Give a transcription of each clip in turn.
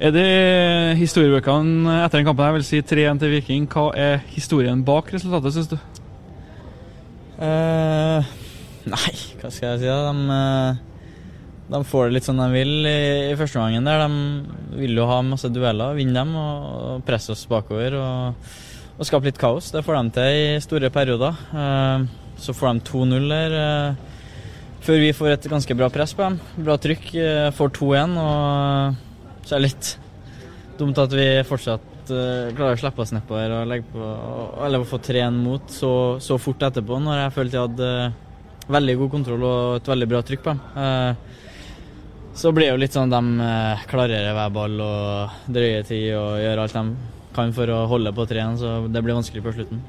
Er det historiebøkene etter den kampen jeg vil si 3-1 til Viking? Hva er historien bak resultatet, syns du? Uh, nei, hva skal jeg si? da? De, eh, de får det litt som de vil i, i første gangen. der. De vil jo ha masse dueller, vinne dem og, presse oss bakover. Og, og skape litt kaos. Det får de til i store perioder. Uh, så får de 2-0 der. eh, før vi får et ganske bra press på dem. Bra trykk. får 2-1. og så det er litt dumt at vi fortsatt uh, klarer å slippe oss nedpå her og Eller få 3-1 mot så, så fort etterpå, når jeg følte jeg hadde uh, veldig god kontroll og et veldig bra trykk på dem. Uh, så blir det jo litt sånn at de klarer hver ball og drøyer tid og gjør alt de kan for å holde på 3-1, så det blir vanskelig på slutten.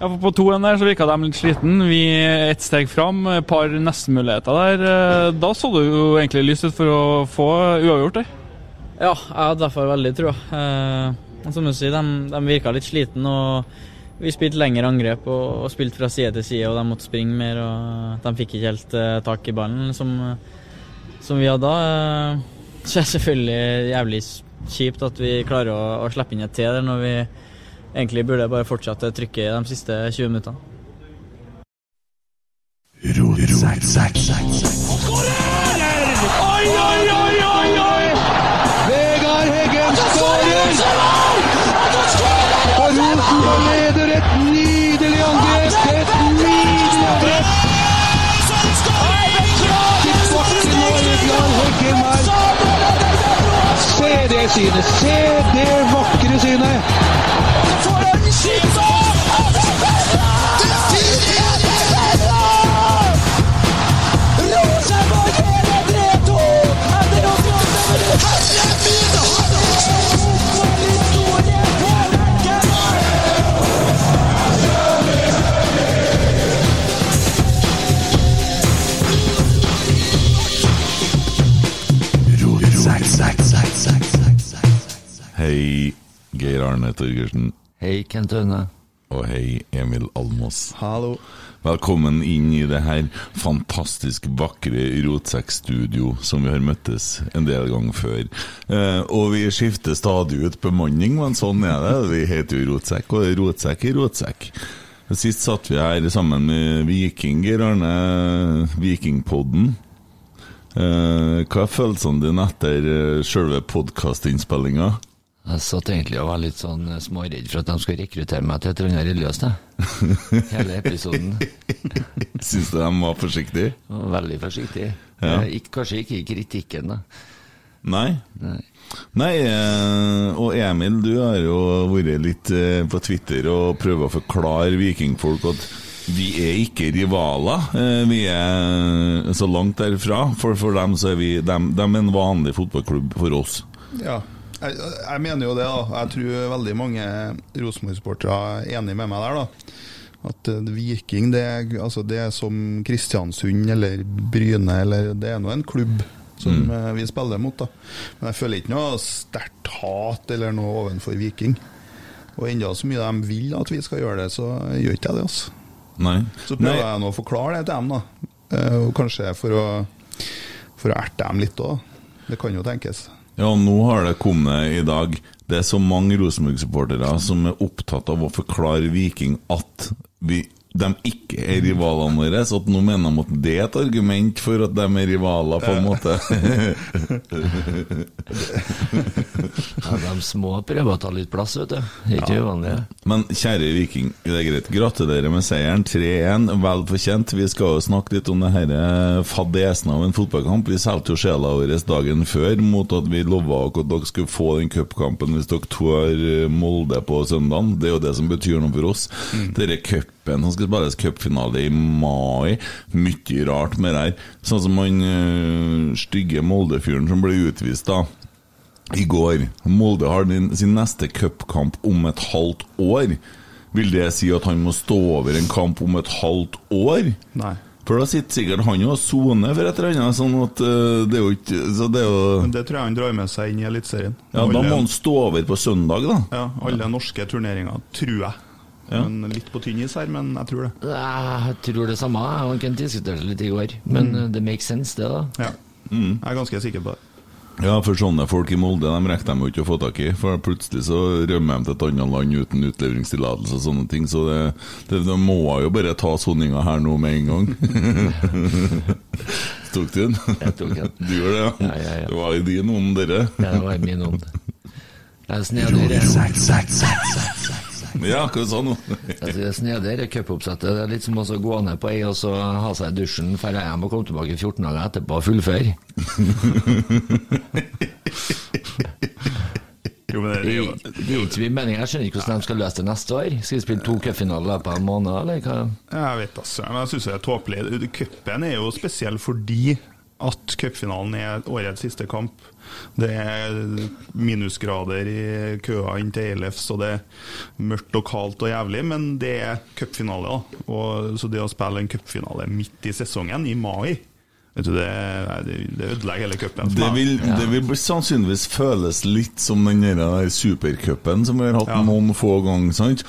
Ja, for På 2-1 der så virka de litt sliten. Vi ett steg fram, et par nestemuligheter der. Da så det jo egentlig lyst ut for å få uavgjort der. Ja, jeg hadde derfor veldig trua. Eh, som du sier, de, de virka litt sliten og vi spilte lengre angrep og, og spilte fra side til side, og de måtte springe mer. og De fikk ikke helt eh, tak i ballen som, som vi hadde da. Eh, så er det selvfølgelig jævlig kjipt at vi klarer å, å slippe inn et til der, når vi egentlig burde bare fortsette trykket de siste 20 minuttene. Oi, oi, oi, oi, Rosenborg leder et nydelig angrep! Et nydelig angrep! Og. Se det synet! Se det vakre synet! Hei, Geir Arne Torgersen. Hei, Kent Aune. Og hei, Emil Almås. Hallo. Velkommen inn i det her fantastisk vakre Rotsekk-studio som vi har møttes en del ganger før. Eh, og vi skifter stadig ut bemanning, men sånn er det. Vi heter jo Rotsekk, og Rotsekk er Rotsekk. Sist satt vi her sammen med Viking, Geir Arne, Vikingpodden. Eh, hva er følelsene dine etter uh, selve podkastinnspillinga? Jeg satt egentlig og var litt sånn eh, småredd for at de skulle rekruttere meg til et eller annet religiøst. Hele episoden. Syns du de var forsiktige? Veldig forsiktige. Ja. Eh, Ikke, kanskje ikke i kritikken, da. Nei? Nei. Nei, eh, og Emil, du har jo vært litt på Twitter og prøvd å forklare vikingfolk at vi er ikke rivaler. Vi er så langt derfra. For, for dem så er vi dem, dem er en vanlig fotballklubb for oss. Ja, jeg, jeg mener jo det, da. Jeg tror veldig mange Rosenborg-sportere er enig med meg der, da. At eh, Viking det er, altså det er som Kristiansund eller Bryne, eller det er nå en klubb som Mm. eh, vi spiller mot. da Men jeg føler ikke noe sterkt hat eller noe ovenfor Viking. Og enda så mye de vil at vi skal gjøre det, så gjør ikke jeg det. altså Nei. Så prøver Nei. jeg nå å forklare det til dem, da. Eh, Og kanskje for å for å erte dem litt òg. Det kan jo tenkes. Ja, nå har det kommet i dag. Det er så mange Rosenborg-supportere som er opptatt av å forklare Viking at vi, de ikke er rivalene våre, så at nå mener de at det er et argument for at de er rivaler, på en måte. Ja, de små prøver å ta litt plass, vet du. Det er ikke uvanlig. Men kjære Viking, det er greit. Gratulerer med seieren. 3-1, vel fortjent. Vi skal jo snakke litt om det her eh, fadesen av en fotballkamp. Vi solgte jo sjela vår dagen før mot at vi lova at dere skulle få den cupkampen hvis dere tar eh, Molde på søndagen. Det er jo det som betyr noe for oss. Denne cupen Han skal spilles cupfinale i mai. Mye rart med det her. Sånn som han øh, stygge Molde-fyren som ble utvist, da i går. Molde har sin neste cupkamp om et halvt år. Vil det si at han må stå over en kamp om et halvt år? Nei. For da sitter sikkert han og soner for et eller annet, sånn at uh, det er jo ikke Så det er jo Men det tror jeg han drar med seg inn i Eliteserien. Ja, da må han stå over på søndag, da. Ja, alle norske turneringer, tror jeg. Ja. Men Litt på tynn is her, men jeg tror det. Jeg tror det samme. Jeg og Kent diskuterte litt i går. Men mm. det makes sense, det, da. Ja. Jeg er ganske sikker på det. Ja, for sånne folk i Molde de rekker de jo ikke å få tak i. For plutselig så rømmer de til et annet land uten utleveringstillatelse og sånne ting. Så det, det, de må jo bare ta soninga her nå med en gang. Tok du den? Jeg tok den. Du gjør det, Ja, ja, ja. Det var i din ånd, dere. Ja, det var i min ånd. Jeg er snedig. Ja, hva sa du nå? Det snedig, det cupoppsettet. Det er litt som å gå ned på ei og så ha seg i dusjen, dra hjem og komme tilbake 14 dager etterpå og fullføre. Jo, men det Det jo er det er ikke min mening. Jeg skjønner ikke hvordan de skal løse det neste år. Skal de spille to cupfinaler på en måned, eller hva? Jeg vet altså, men jeg syns det er tåpelig. Cupen er jo spesiell fordi at cupfinalen er årets siste kamp. Det er minusgrader i køa inn til Eilefs, og det er mørkt og kaldt og jævlig, men det er cupfinale. Så det å spille en cupfinale midt i sesongen, i mai Vet du, Det, det, ødelegger hele cupen. Det det vil sannsynligvis føles litt som den supercupen som vi har hatt Ja. noen få ganger. sant?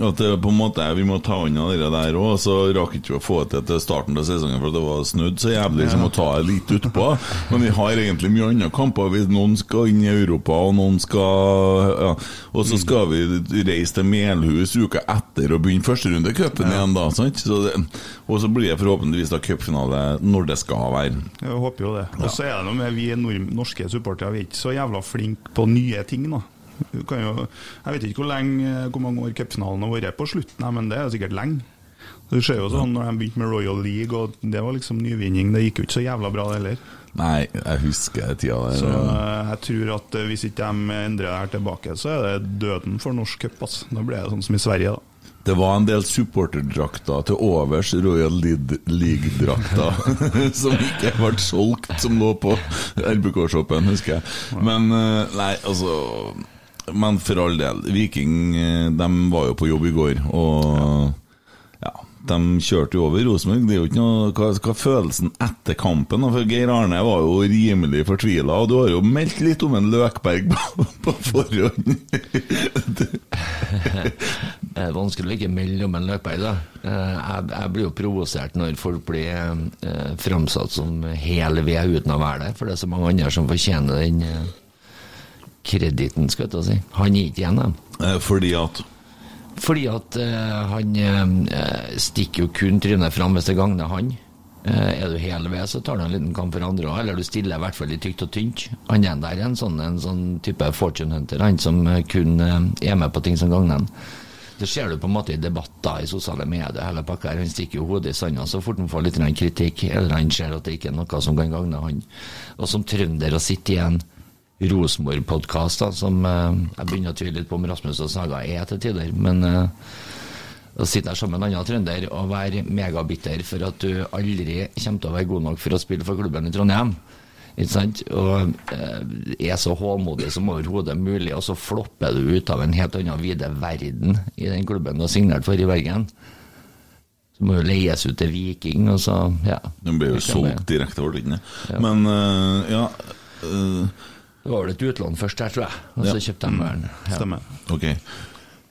At det på en måte Vi må ta unna det der òg, så rakk ikke vi å få til til starten av sesongen for det var snudd så jævlig som å ta det litt utpå. Men vi har egentlig mye andre kamper. Hvis noen skal inn i Europa, og noen skal ja. Og så skal vi reise til Melhus uka etter og begynne førsterundecupen ja. igjen, da. sant? Så det, og så blir det forhåpentligvis da cupfinale når det skal være. Jeg håper jo det. Og så er det noe med vi norske supportere, vi er ikke så jævla flinke på nye ting, da. Jo, jeg vet ikke hvor, lenge, hvor mange år cupfinalen har vært på slutten, men det er sikkert lenge. Du ser jo sånn når de begynte med Royal League, og det var liksom nyvinning. Det gikk jo ikke så jævla bra, det heller. Nei, jeg husker tida der. Så eh, jeg tror at eh, hvis ikke de endrer det her tilbake, så er det døden for norsk cup. Altså. Da blir det sånn som i Sverige, da. Det var en del supporterdrakter til overs Royal League-drakter som ikke ble solgt, som lå på RBK-shoppen, husker jeg. Men eh, nei, altså Men for all del, Viking eh, de var jo på jobb i går, og ja, de kjørte jo over Rosenborg. Det er jo ikke noe Hva, hva følelsen etter kampen? For Geir Arne var jo rimelig fortvila, og du har jo meldt litt om en Løkberg på, på forhånd. Det er vanskelig å ikke melde om en Løkberg, da. Eh, Jeg, jeg blir jo provosert når folk blir eh, framsatt som hel ved uten å være det, for det er så mange andre som fortjener den eh, krediten, skal jeg si. Han gir ikke igjen dem. Eh, Fordi at Fordi at uh, han uh, stikker jo kun trynet fram hvis det gagner han. Uh, er du hel ved, så tar du en liten kamp for andre òg, eller du stiller i hvert fall i tykt og tynt. Han er der en sånn, en sånn type fortune hunter, han som kun er med på ting som gagner han. Det ser du på en måte i debatter i sosiale medier, hele pakka her. Han stikker jo hodet i sanda så fort han får litt kritikk, eller han ser at det ikke er noe som kan gagne han. Og som trønder å sitte igjen en Rosenborg-podkast, som eh, jeg begynner å tvile litt på om Rasmus og Saga er til tider, men eh, å sitte her sammen med en annen trønder og være megabitter for at du aldri kommer til å være god nok for å spille for klubben i Trondheim. Ikke sant? Og eh, er så hålmodig som overhodet mulig, og så flopper du ut av en helt annen vide verden i den klubben du har signert for i Bergen. Så må jo leies ut til Viking, og så ja. Den ble jo solgt direkte over den. Ja. Men ja eh, Det var vel et utlån først der, tror jeg, og så Ja. kjøpte de den. Ja. Stemmer. Ok.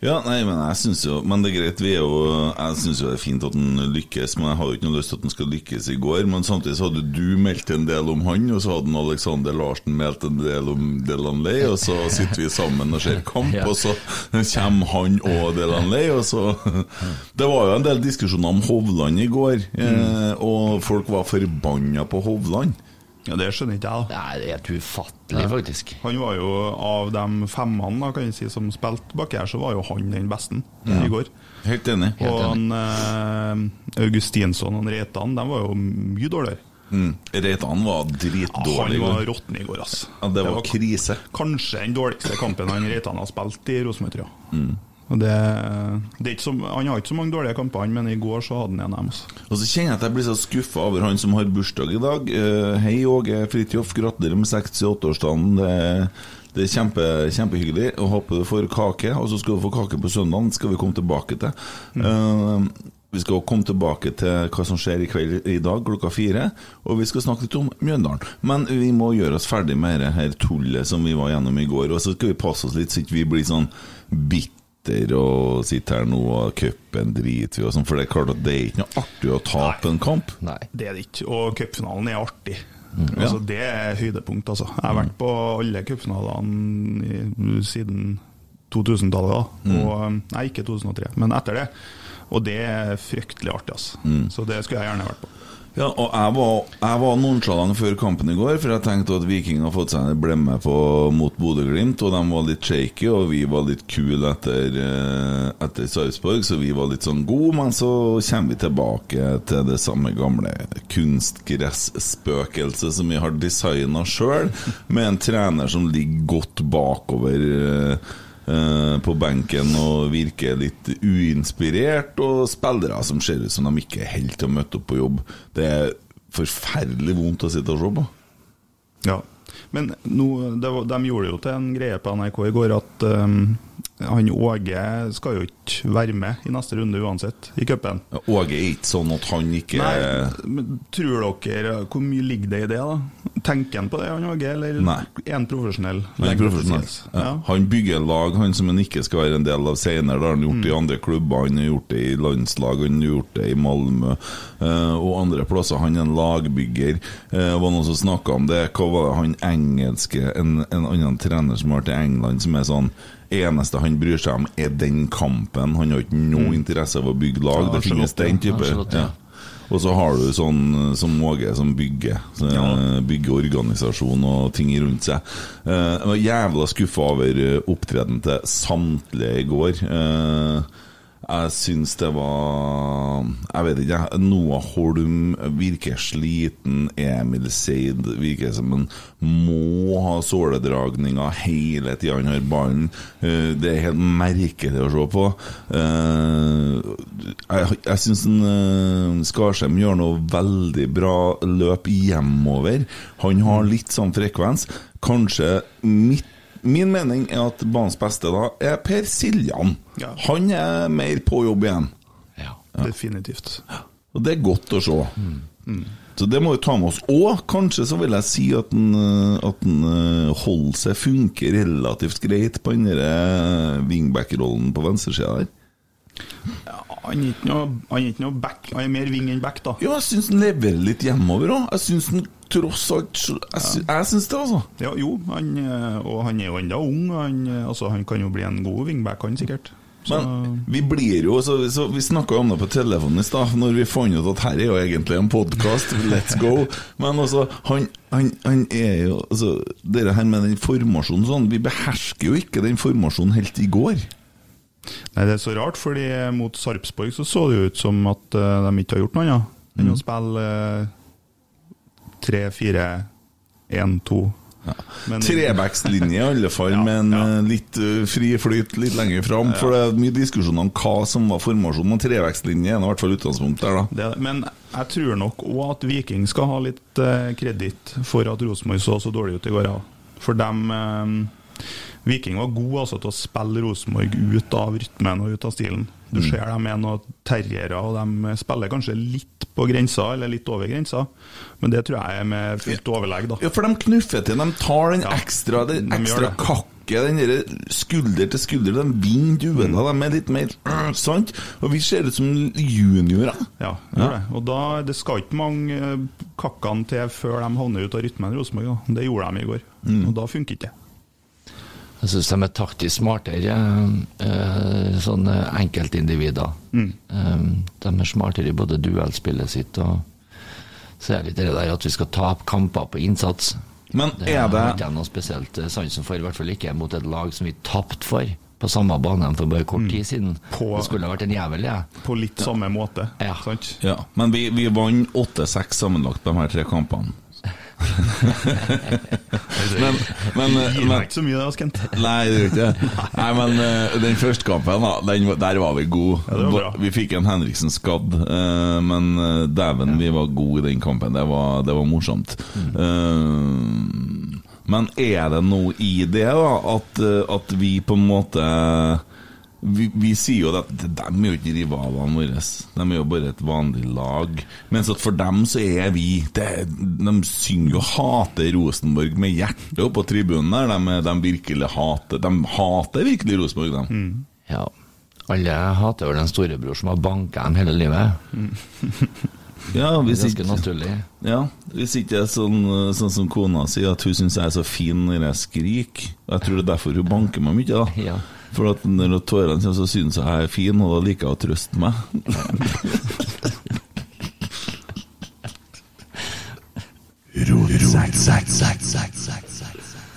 Ja, nei, men jeg synes jo Men det er greit, vi er jo Jeg syns jo det er fint at han lykkes, men jeg har jo ikke noe lyst til at han skal lykkes i går. Men samtidig så hadde du meldt en del om han, og så hadde Alexander Larsen meldt en del om Delanley, og så sitter vi sammen og ser kamp, Ja. og så kommer han og Delanley, og så Det var jo en del diskusjoner om Hovland i går, eh, og folk var forbanna på Hovland. Ja, Det skjønner ikke jeg, da. Det er helt ufattelig, faktisk. Han var jo av de femmene da, kan jeg si, som spilte baki her, så var jo han den beste i går. Helt enig. Og han eh, Augustinsson og Reitan, de var jo mye dårligere. Mm. Reitan var dritdårlig. i han var råtten i går, altså. Ja, det var krise. Kanskje den dårligste kampen han Reitan har spilt i Rosenborg, tror jeg. Og det, det er ikke så, han har ikke så mange dårlige kamper, men i går så hadde han en av dem. altså. Og så kjenner jeg at jeg blir så skuffa over han som har bursdag i dag. Uh, hei, Åge Fridtjof. Gratulerer med 68-årsdagen. Det, det er kjempe, kjempehyggelig. Og håper du får kake. Og så skal du få kake på søndag. Skal vi komme tilbake til. Uh, vi skal komme tilbake til hva som skjer i kveld i dag klokka fire. Og vi skal snakke litt om Mjøndalen. Men vi må gjøre oss ferdig med det her tullet som vi var gjennom i går. Og så skal vi passe oss litt, så ikke vi blir sånn bitter og sitter her nå og cupen driter vi og sånn. For det er klart at det er ikke noe artig å tape en kamp. Nei. Det er det ikke. Og cupfinalen er artig. Mm. Altså, det er høydepunkt, altså. Jeg har vært på alle cupfinalene siden 2000-tallet. da. Mm. Og, um, nei, ikke 2003, men etter det. Og det er fryktelig artig, altså. Mm. Så det skulle jeg gjerne vært på. Ja, og jeg var, jeg var nonchalant før kampen i går, for jeg tenkte at Viking har fått seg en blemme på, mot Bodø-Glimt, og de var litt shaky, og vi var litt kule etter, eh, etter Sarpsborg, så vi var litt sånn gode, men så kommer vi tilbake til det samme gamle kunstgressspøkelset som vi har designa sjøl, med en trener som ligger godt bakover. Eh, på benken og virker litt uinspirert, og spillere som ser ut som de ikke er helt til å møte opp på jobb. Det er forferdelig vondt å sitte og se på. Ja. Men nå, var, de gjorde jo til en greie på NRK i går at um, han Åge skal jo ikke være med i neste runde uansett, i cupen. Åge er ikke sånn at han ikke Nei, men tror dere Hvor mye ligger det i det, da? Tenker han på det, han Åge, eller Nei. er han profesjonell? Han er profesjonell. Ja. Han bygger lag, han som han ikke skal være en del av senere. Det har han gjort i andre klubber, han har gjort det i landslag, han har gjort det i Malmö uh, og andre plasser. Han er en lagbygger. Det var noen som snakka om det. Hva var det han engelske, en, en annen trener som har vært i England, som er sånn Eneste han bryr seg om, er den kampen. Han har ikke noe interesse av å bygge lag. Ja, det finnes den type. Ja. Og så har du sånn eh, som Åge, som bygger så, ja. Bygger organisasjon og ting rundt seg. Eh, Jeg var jævla skuffa over eh, opptredenen til samtlige i går. Eh, Jeg syns det var Jeg vet ikke. Noah Holm virker sliten. Emil Seid virker som han må ha såledragninger hele tida han har ballen. Eh, Det er helt merkelig å se på. Eh, Jeg, jeg syns Skarsheim gjør noe veldig bra løp hjemover. Han har litt sånn frekvens. Kanskje mitt Min mening er at banens beste da er Per Siljan. Ja. Han er mer på jobb igjen. Ja. Definitivt. Og det er godt å se. Så det må vi ta med oss. Og kanskje så vil jeg si at den, eh, at den eh, holder seg funker relativt greit på den eh, wingback-rollen på venstresida der. Han er ikke noe, back, han er mer wing enn back, da. Jo, jeg syns han leverer litt hjemover òg. Jeg syns han tross alt Jeg, sy jeg syns det, altså. Ja, jo, han, eh, og han er jo enda ung. Han, eh, altså, han kan jo bli en god wingback, han sikkert. Så, Men vi blir jo så, så Vi snakka om det på telefonen i stad, når vi fant ut at her er jo egentlig en podkast. Let's go. Men altså, han, han, han er jo altså, Det her med den formasjonen sånn Vi behersker jo ikke den formasjonen helt i går. Nei, Det er så rart, fordi mot Sarpsborg så så det jo ut som at eh, de ikke har gjort noe annet enn Mm. å spille tre, fire, én, to. Men- Trebackslinje i alle fall, Ja, men ja. eh, litt eh, fri flyt litt lenger fram. For det er mye diskusjon om hva som var formasjonen, men trebackslinje er i hvert fall utgangspunktet der, da. Det, men jeg tror nok òg at Viking skal ha litt eh, kreditt for at Rosenborg så så dårlig ut i går. Ja. For dem eh, Viking var god altså, til å spille Rosenborg ut av rytmen og ut av stilen. Du Mm. ser dem er noen terriere, og de spiller kanskje litt på grensa, eller litt over grensa. Men det tror jeg er med fullt overlegg, da. Ja, for de knuffer til. De tar den ekstra, den de ekstra det. den der skulder til skulder. De vinner dueller, de er litt mer øh, sant? Og vi ser ut som juniorer. Ja, ja. det. Og da, det skal ikke mange kakkene til før de havner ut av rytmen, Rosenborg. da. Det gjorde de i går. Og da funker ikke det. Jeg syns de er taktisk smartere, eh, sånne enkeltindivider. Mm. de er smartere i både duellspillet sitt og så er det litt det der at vi skal tape kamper på innsats. Men Det er det ikke noe spesielt eh, sansen for, i hvert fall ikke mot et lag som vi tapte for på samme bane for bare kort tid siden. På- Det skulle ha vært en jævel, ja. På litt samme måte. Ja. Sant? Ja, men vi, vi vant 8-6 sammenlagt på de her tre kampene. Men, men, Gir meg ikke så mye, det, Askent. Nei, det gjør ikke det. Nei, men eh, den første kampen, da, der var vi gode. Ja, det. Vi fikk en Henriksen skadd, eh, men eh, dæven, vi var gode i den kampen. Det var, det var morsomt. Mm. Men er det noe i det, da, at, at vi på en måte vi, vi sier jo at de er jo ikke rivalene våre. De er jo bare et vanlig lag. Mens at for dem så er vi det, De synger jo 'hater Rosenborg' med hjertet oppå tribunen der. De, de virkelig hater De hater virkelig Rosenborg, de. Mm. Ja. Alle hater vel en storebror som har banka dem hele livet. Ja, hvis ikke, naturlig. ja, hvis ikke det er sånn, sånn som kona sier, at hun syns jeg er så fin når jeg skriker. Jeg tror det er derfor hun banker meg mye. da Ja. For at når tårene kommer, så syns jeg jeg er fin, og da liker jeg å trøste meg.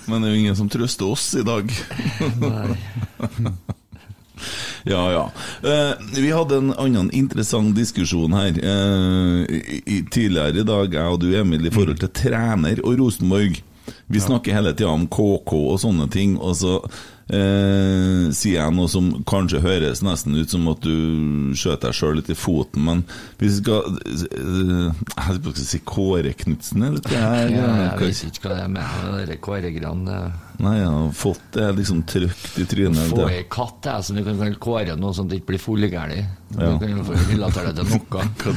Men det er jo ingen som trøster oss i dag. Ja, ja. Eh, vi hadde en annen interessant diskusjon her eh, i, tidligere i dag, jeg og du, Emil, i forhold til trener og Rosenborg. Vi snakker hele tida om KK og sånne ting, og så eh, sier jeg noe som kanskje høres nesten ut som at du skjøt deg sjøl litt i foten, men hvis vi skal eh, Jeg skal si Kåre Knutsen, eller er? Ja, jeg jeg vet ikke hva det er med det der Kåre-greiene. Nei, jeg har fått det liksom trykt i trynet. Få ei katt jeg, som du kan kalle Kåre, noe sånt du ikke blir fullgæli. Ja. Du kan få relatere det til noe. Hva,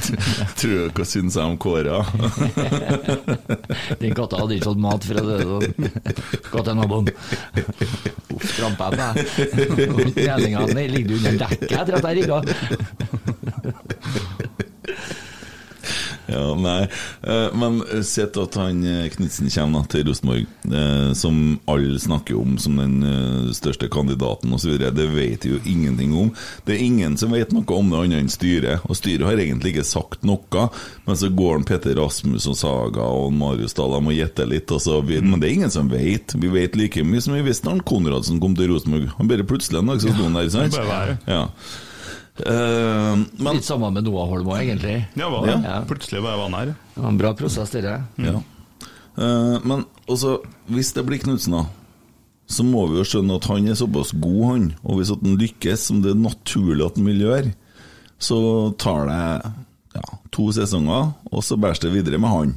tror du, hva syns jeg om Kåre? Den katta hadde ikke fått mat fra det sånn. Kattenaboen. Uff, trampa jeg på. Treninga den ligger under dekket etter at jeg rigga. Ja, nei. Eh, Men sett at han eh, Knutsen kommer til Rosenborg, eh, som alle snakker om som den største kandidaten osv. Det vet jo ingenting om. Det er ingen som vet noe om det annet enn styret. Og styret har egentlig ikke sagt noe. Men så går han Petter Rasmus og Saga og Marius Dahl de må gjette litt. Og så, men det er ingen som vet. Vi vet like mye som vi visste da Konradsen kom til Rosenborg. Han bare plutselig en dag så sto han der, sant? Ja. Eh, men Litt sammen med Noah Holm òg, egentlig. Ja, var det? Ja. Plutselig var jeg var nær. Det var en bra prosess, det. Ja. Uh, men også, hvis det blir Knutsen, da, så må vi jo skjønne at han er såpass god, han. Og hvis at han lykkes, som det er naturlig at han vil gjøre, så tar det ja, to sesonger, og så bæres det videre med han.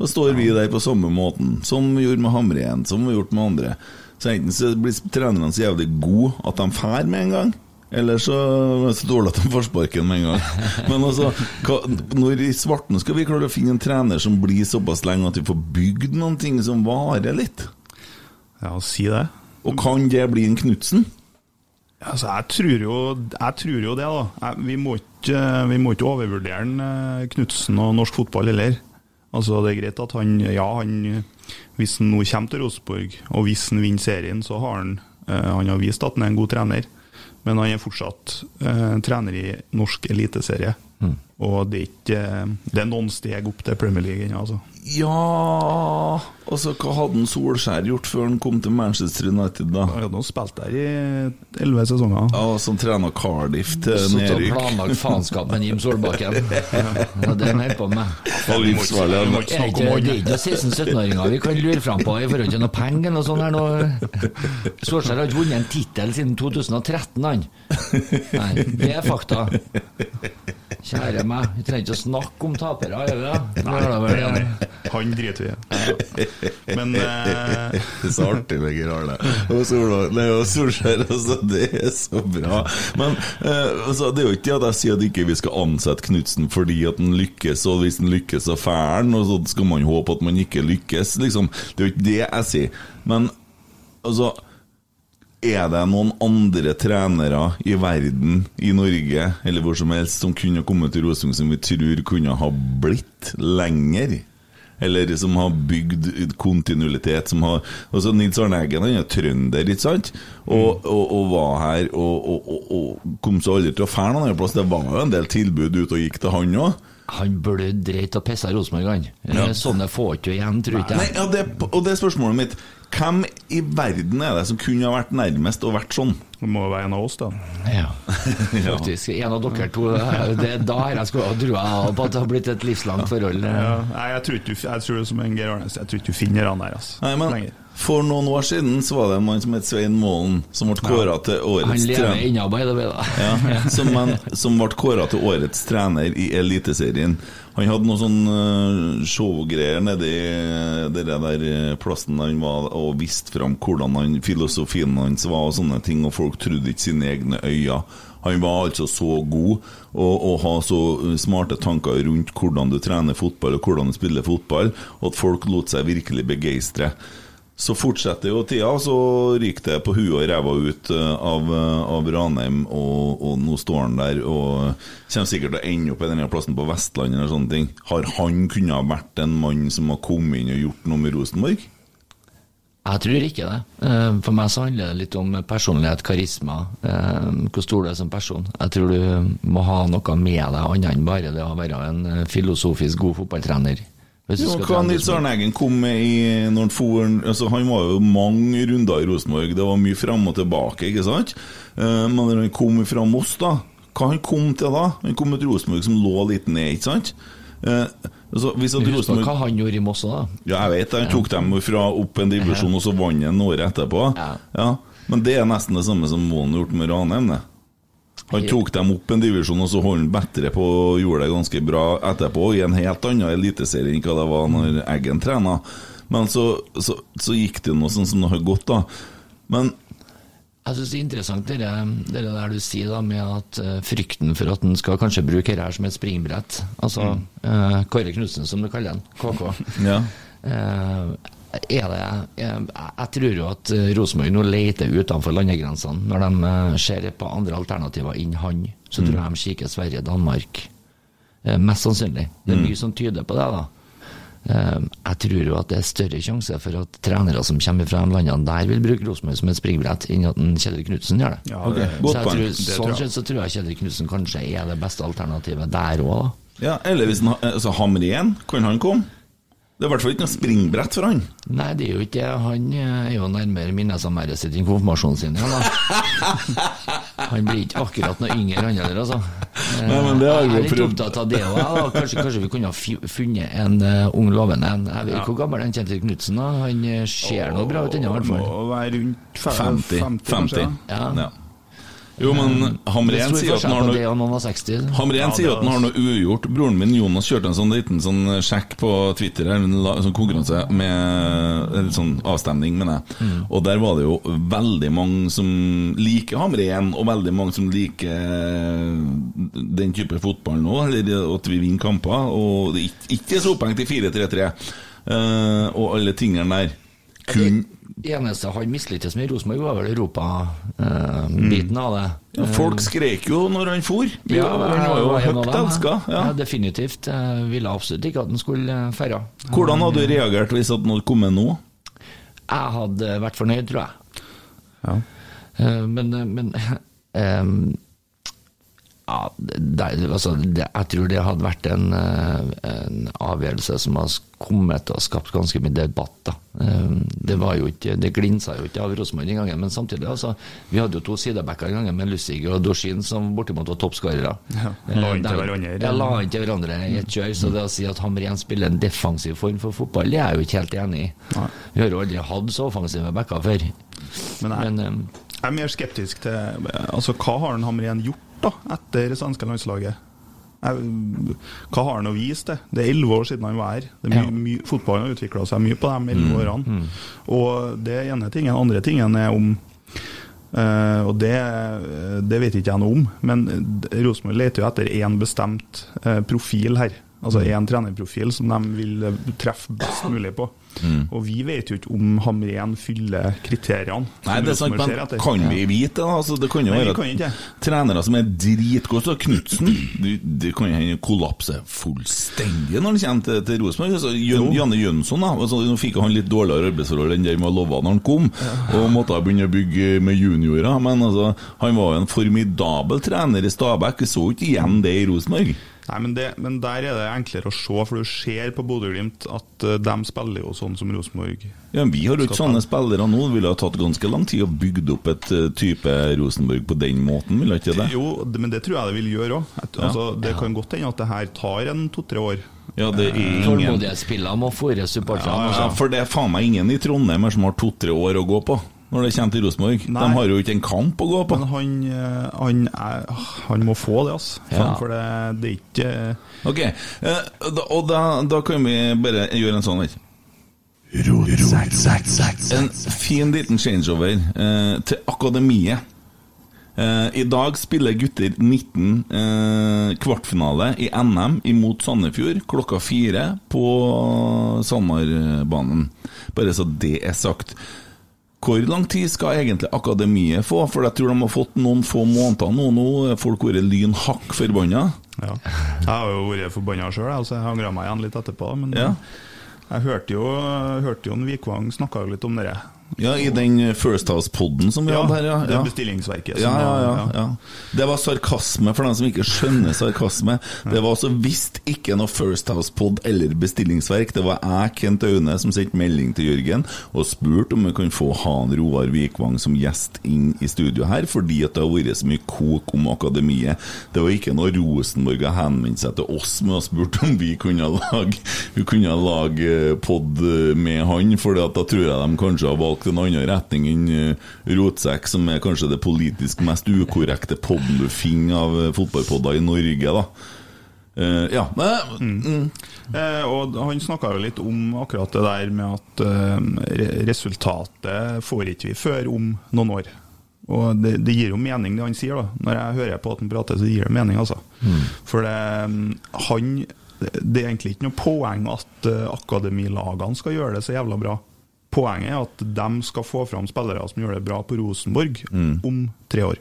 Da står vi der på samme måten, som vi gjorde med Hamren, som vi har gjort med andre. Så enten så blir trenerne så jævlig gode at de drar med en gang, eller så er det dårlig at de får sparken med en gang. Men altså, hva, når i svarten skal vi klare å finne en trener som blir såpass lenge at vi får bygd noen ting som varer litt? Ja, si det. Og kan det bli en Knutsen? Altså, jeg tror jo, jeg tror jo det, da. Jeg, vi, må ikke, vi må ikke overvurdere eh, Knutsen og norsk fotball heller. Altså, det er greit at han Ja, han hvis han nå kommer til Rosenborg, og hvis han vinner serien, så har han eh, Han har vist at han er en god trener, men han er fortsatt eh, trener i norsk eliteserie. Og det er ikke Det er noen steg opp til Premier League ennå, altså. Ja Altså, hva hadde en Solskjær gjort før han kom til Manchester United, da? Han hadde spilt der i elleve sesonger. Ja, Som trener Cardiff til Satt og planlagt faenskap med Jim Solbakken. Ja, det han holder på med. Livsfarlig. Er det er ikke noen 16-17-åringer vi kan lure fram på i forhold til noe penger eller noe sånt. her nå. Solskjær har ikke vunnet en tittel siden 2013, han. Nei, det er fakta. Kjære meg, vi trenger ikke å snakke om tapere, gjør vi det? Nei, det. Han driter vi i. Men eh, Det er så artig med Geir Arne. Og Solskjær, altså. Det er så bra. Men eh, altså, det er jo ikke det at jeg sier at ikke vi skal ansette Knutsen fordi at han lykkes, og hvis han lykkes, så han, og så skal man håpe at man ikke lykkes, liksom. Det er jo ikke det jeg sier. Men altså Er det noen andre trenere i verden, i Norge eller hvor som helst, som kunne kommet til Rosenborg som vi tror kunne ha blitt lenger? Eller som har bygd kontinuitet som har, altså Nils Arne Eggen han er trønder, ikke sant? Og, og, og var her og, og, og, og kom så aldri til å fære noen annen plass. Det var jo en del tilbud ute og gikk til han òg. Han blødde dreit og pissa Rosenborg, han. Ja. Sånne får ikke igjen, tror ikke Nei, jeg. ja, det, og det er spørsmålet mitt. Hvem i verden er det som kunne ha vært nærmest og vært sånn? Det må være en av oss, da. Ja, faktisk. En av dere to. Det, da har jeg skulle trua på at det har blitt et livslangt forhold. Ja, nei, jeg tror ikke du, jeg tror det som en Geir Arnes, jeg tror ikke du finner han der, altså. Nei, men Lenger. For noen år siden så var det en mann som het Svein Målen, som ble kåra til årets trener. Ja, som, en, som ble kåra til årets trener i Eliteserien. Han hadde noen sånn eh, showgreier nedi den der eh, plassen han var, og viste fram hvordan han, filosofien hans var, og sånne ting, og folk trodde ikke sine egne øyne. Han var altså så god og, og ha så eh, smarte tanker rundt hvordan du trener fotball og hvordan du spiller fotball, og at folk lot seg virkelig begeistre. Så fortsetter jo tida, så ryker det på huet og ræva ut eh, av, eh, av Ranheim, og, og nå står han der og kommer sikkert til å ende opp i denne plassen på Vestlandet eller sånne ting. Har han kunnet ha vært en mann som har kommet inn og gjort noe med Rosenborg? Jeg tror ikke det. Eh, For meg så handler det litt om personlighet, karisma, hvor stor du er som person. Jeg tror du må ha noe med deg annet enn bare det å være en filosofisk god fotballtrener. Jo, hva Nils Arne Eggen kom med i når han for altså, Han var jo mange runder i Rosenborg, det var mye fram og tilbake, ikke sant? Eh, Men når han kom fra Moss, da Hva han kom til da? Han kom til Rosenborg som lå litt ned, ikke sant? Eh, altså, Rosenborg hva han gjorde i Moss da. Ja, jeg vet det. Han tok dem fra opp en divisjon, og så vant han året etterpå. Ja. Men det er nesten det samme som Moen gjort med Ranheim. det. Han tok dem opp en divisjon, og så holdt han bedre på og gjorde det ganske bra etterpå, i en helt annen eliteserie enn hva det var når Eggen trena. Men så, så, så gikk det noe sånn som det har gått, da. Men Jeg syns det er interessant det, det der du sier da med at eh, frykten for at en skal kanskje bruke dette her som et springbrett. Altså eh, Kåre Knutsen, som du kaller han. KK. ja. Eh, er det, jeg, jeg tror jo at eh, Rosenborg nå leter utenfor landegrensene. Når de eh, ser på andre alternativer enn han, så tror jeg de kikker Sverige, Danmark. Eh, Mest sannsynlig. Det er mye som tyder på det. da. Eh, Jeg tror jo at det er større sjanse for at trenere som kommer fra de landene der, vil bruke Rosenborg som et springbrett, enn at Kjedrik Kjetil Knutsen gjør det. Ja, okay. så jeg tror, sånn sett så tror jeg Kjetil Knutsen kanskje er det beste alternativet der òg, da. ja, Eller hvis han, altså, Hamrien, kan han komme? Det er i hvert fall ikke noe springbrett for han. Nei, det er jo ikke det. Han eh, er jo nærmere minnesamværet sitt enn konfirmasjonen sin. Ja, da. Han blir ikke akkurat noe yngre, han heller, altså. Nei, men det har jeg er litt prøvd. opptatt av det òg. Kanskje, kanskje vi kunne ha funnet en uh, ung lovende en. Jeg vet ikke hvor gammel han Kjetil Knutsen er. Han eh, ser noe bra ut ennå, i hvert fall. Må være rundt 50. 50. 50, kanskje, 50. ja. Jo, men Hamren er sier at han har noe det og noen av 60. Hamren sier er at han har noe ugjort. Broren min Jonas kjørte en sånn liten sånn sjekk på Twitter, en sånn konkurranse med en sånn avstemning, mener jeg. Mm. Og der var det jo veldig mange som liker Hamren, og veldig mange som liker den type fotball nå, eller at vi vinner kamper. Og det ikke- er så opphengt i 4-3-3 uh, og alle tingene der. Kun eneste han mislyktes med i Rosenborg, var vel Europa-biten av det. ja, Folk skrek jo når han for. Ja, han var jo høyt elska. Ja. Ja, definitivt. Jeg ville absolutt ikke at han skulle eh, feire. Hvordan hadde du reagert hvis at noe kom med nå? Jeg hadde vært fornøyd, tror jeg. Ja. Eh, Men, eh, men ehm, ja, det, altså, det, jeg tror det hadde vært en, eh, en avgjørelse som har kommet til å skapt ganske mye debatt. Da. Eh, Det var jo ikke, det glinsa jo ikke av Rosenborg den gangen, men samtidig altså, Vi hadde jo to sidebacker den gangen med Lussig og Dorsin som bortimot var toppskårere. Ja, la inn til Eh, hverandre. Ja, la inn til hverandre i et kjør. Så det å si at Hamren spiller en defensiv form for fotball, det er jeg jo ikke helt enig i. Vi har jo aldri hatt så offensive backer før. Men Men eh, jeg er mer skeptisk til Altså, hva har han Hamren gjort da, etter det svenske landslaget? Jeg, hva har han å vise til? Det er elleve år siden han var her. Er Ja. fotballen har utvikla seg mye på de elleve Mm, årene. Og det ene tingen. Andre tingen er om Uh, og det, det vet ikke jeg noe om, men Rosenborg leter jo etter én bestemt uh, profil her. Altså én trenerprofil som de vil eh, treffe best mulig på. Mm. Og vi vet jo ikke om Hamren fyller kriteriene. Nei, det er sant, men kan vi vite det? Altså, det kan jo Nei, være kan trenere som er dritgode, så Knutsen Det det kan hende kollapser fullstendig når han kommer til, til Rosenborg. Altså, Jøn, Janne Jønsson, da. Altså, nå fikk han litt dårligere arbeidsforhold enn det han var lova når han kom, og måtte begynne å bygge med juniorer. Men altså, han var jo en formidabel trener i Stabæk. Vi så ikke igjen det i Rosenborg. Nei, men, det, men der er det enklere å se, for du ser på Bodø-Glimt at eh, de spiller jo sånn som Rosenborg. Ja, Vi har jo ikke sånne spillere nå. Det ville ha tatt ganske lang tid å bygge opp et eh, type Rosenborg på den måten, ville ikke det? Jo, det, men det tror jeg det vil gjøre òg. Ja. Altså, det kan godt hende at det her tar en to-tre år. Ja, det er ingen Tålmodighetsspillene må fôre supporterne. Ja, ja, for det er faen meg ingen i Trondheim her som har to-tre år å gå på når det kommer til Rosenborg. De har jo ikke en kamp å gå på. Men han, eh, han, er, han må få det, altså. Ja. For det, det er ikke Ok, eh, da, og da, da kan vi bare gjøre en sånn her. En fin liten changeover eh, til akademiet. Eh, I dag spiller gutter 19 eh, kvartfinale i NM imot Sandefjord klokka fire på Sandmarbanen. Bare så det er sagt. Hvor lang tid skal egentlig akademiet få? For jeg tror de har fått noen få måneder nå. Nå er folk vært lyn hakk forbanna. Ja. Jeg har jo vært forbanna sjøl, så jeg angra meg igjen litt etterpå. Men Ja. jeg hørte jo, hørte jo en Vikvang snakka litt om det. Ja, i den First House-podden som vi Ja, hadde her, ja. det ja. bestillingsverket. Ja, ja, ja, ja. Det var sarkasme for dem som ikke skjønner sarkasme. Det var altså visst ikke noe First House-pod eller bestillingsverk. Det var jeg, Kent Aune, som sendte melding til Jørgen og spurte om vi kunne få han Roar Vikvang som gjest inn i studio her, fordi at det har vært så mye kok om akademiet. Det var ikke noe Rosenborg har henvendt seg til oss med og spurt om vi kunne lage, vi kunne lage pod med han, for da tror jeg de kanskje har valgt en annen retning enn eh, Rotsekk, som er kanskje det politisk mest ukorrekte poden du finner av eh, fotballpodder i Norge, da. Uh, ja, Mm. mm. Uh, og han snakka jo litt om akkurat det der med at uh, resultatet får ikke vi før om noen år. Og det, det gir jo mening, det han sier. da Når jeg hører på at han prater, så gir det mening, altså. For det, mm, han Det er egentlig ikke noe poeng at akademilagene skal gjøre det så jævla bra. Poenget er at de skal få fram spillere som gjør det bra på Rosenborg om tre år.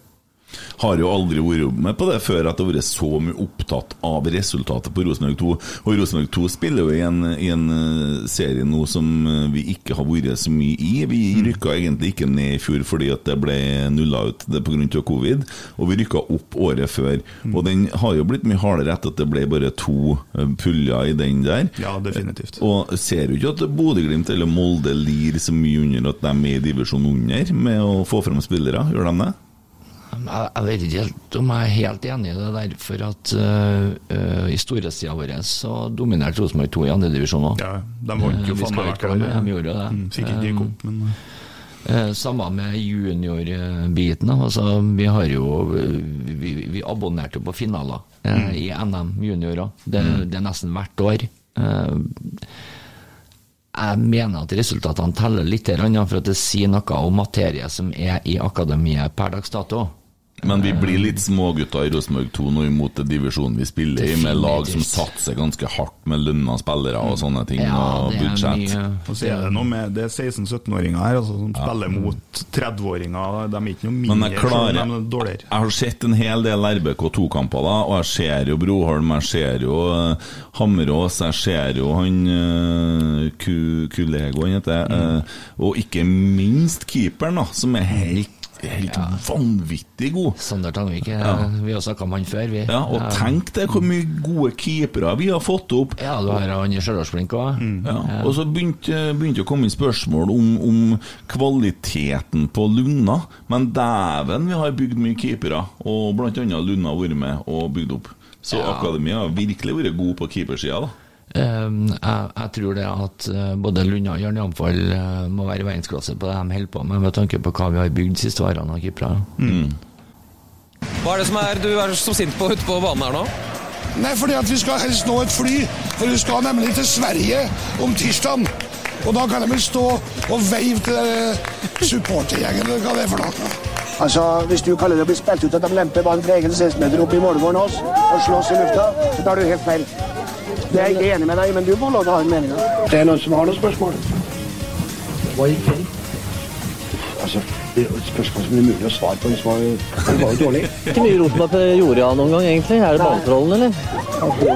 Har jo aldri vært med på det før at det har vært så mye opptatt av resultatet på Rosenborg 2. Og Rosenborg 2 spiller jo i en, i en eh, serie nå som eh, vi ikke har vært så mye i. Vi rykka egentlig ikke ned i fjor fordi at det ble nulla ut pga. covid, og vi rykka opp året før. Og den har jo blitt mye hardere etter at det ble bare to eh, puljer i den der. Ja, definitivt. Og ser jo ikke at Bodø-Glimt eller Molde lir så mye under at de er i divisjon under med å få fram spillere, gjør de det? Jeg, vet ikke helt om jeg er helt enig i det der, for at uh, i storhetstida vår så dominerte Rosenborg 2 i andredivisjon òg. Ja, de vant jo faen skal meg hvert år. de gjorde det. Mm, Fikk ikke gikk opp, men Eh, Samme med juniorbiten. Altså, vi har jo Vi, vi abonnerte på finaler eh, i NM juniorer. Det, det er nesten hvert år. Eh, jeg mener at resultatene teller litt, for at det sier noe om materie som er i akademiet per dags dato. Men vi blir litt smågutter i Rosenborg 2 nå imot det divisjonen vi spiller i, med lag som satser ganske hardt med lønna spillere og sånne ting, Ja, og det er budsjett. Og så er det noe med Det er 16-17-åringer her altså, som spiller mot 30-åringer. De er ikke noe Men jeg klarer de er dårligere. Jeg har sett en hel del RBK2-kamper, da, og jeg ser jo Broholm, jeg ser jo eh, Hammerås, jeg ser jo han uh, Kulego, han heter eh, Og ikke minst keeperen, da, som er helt, helt vanvittig god. Sander Tangvik, Ja. vi har snakka om han før. Vi. Ja, og tenk deg hvor mye gode keepere vi har fått opp. Ja, du har han i Stjørdalsblink òg. Ja, og så begynte, det å komme inn spørsmål om, om kvaliteten på Lunna. Men dæven, vi har bygd mye keepere, og blant annet Lunna har vært med og bygd opp. Så Ja. akademia har virkelig vært god på keepersida. da. Um, jeg, jeg tror det at eh, både Lunde og Jørn Jamfall eh, må være i verdensklasse på det de holder på med, med tanke på hva vi har bygd de siste årene av keepere. Hva er det som er du er så sint på ute på banen her nå? Nei, fordi at vi skal helst nå et fly, for vi skal nemlig til Sverige om tirsdagen. Og da kan de vel stå og veive til eh, supportergjengen, eller hva det er for noe. Altså, Hvis du kaller det å bli spilt ut at de lemper ballen en egen 16-meter opp i målgården hos og slåss i lufta, så tar du helt feil. Det er jeg ikke enig med deg i, men du må lov til å ha en mening. Det er noen som har noen spørsmål. Hva gikk feil? Altså, det er et spørsmål som er mulig å svare på. Det var jo, det var mye rot med at gjorde han noen gang, egentlig. Er det banetrollen, eller?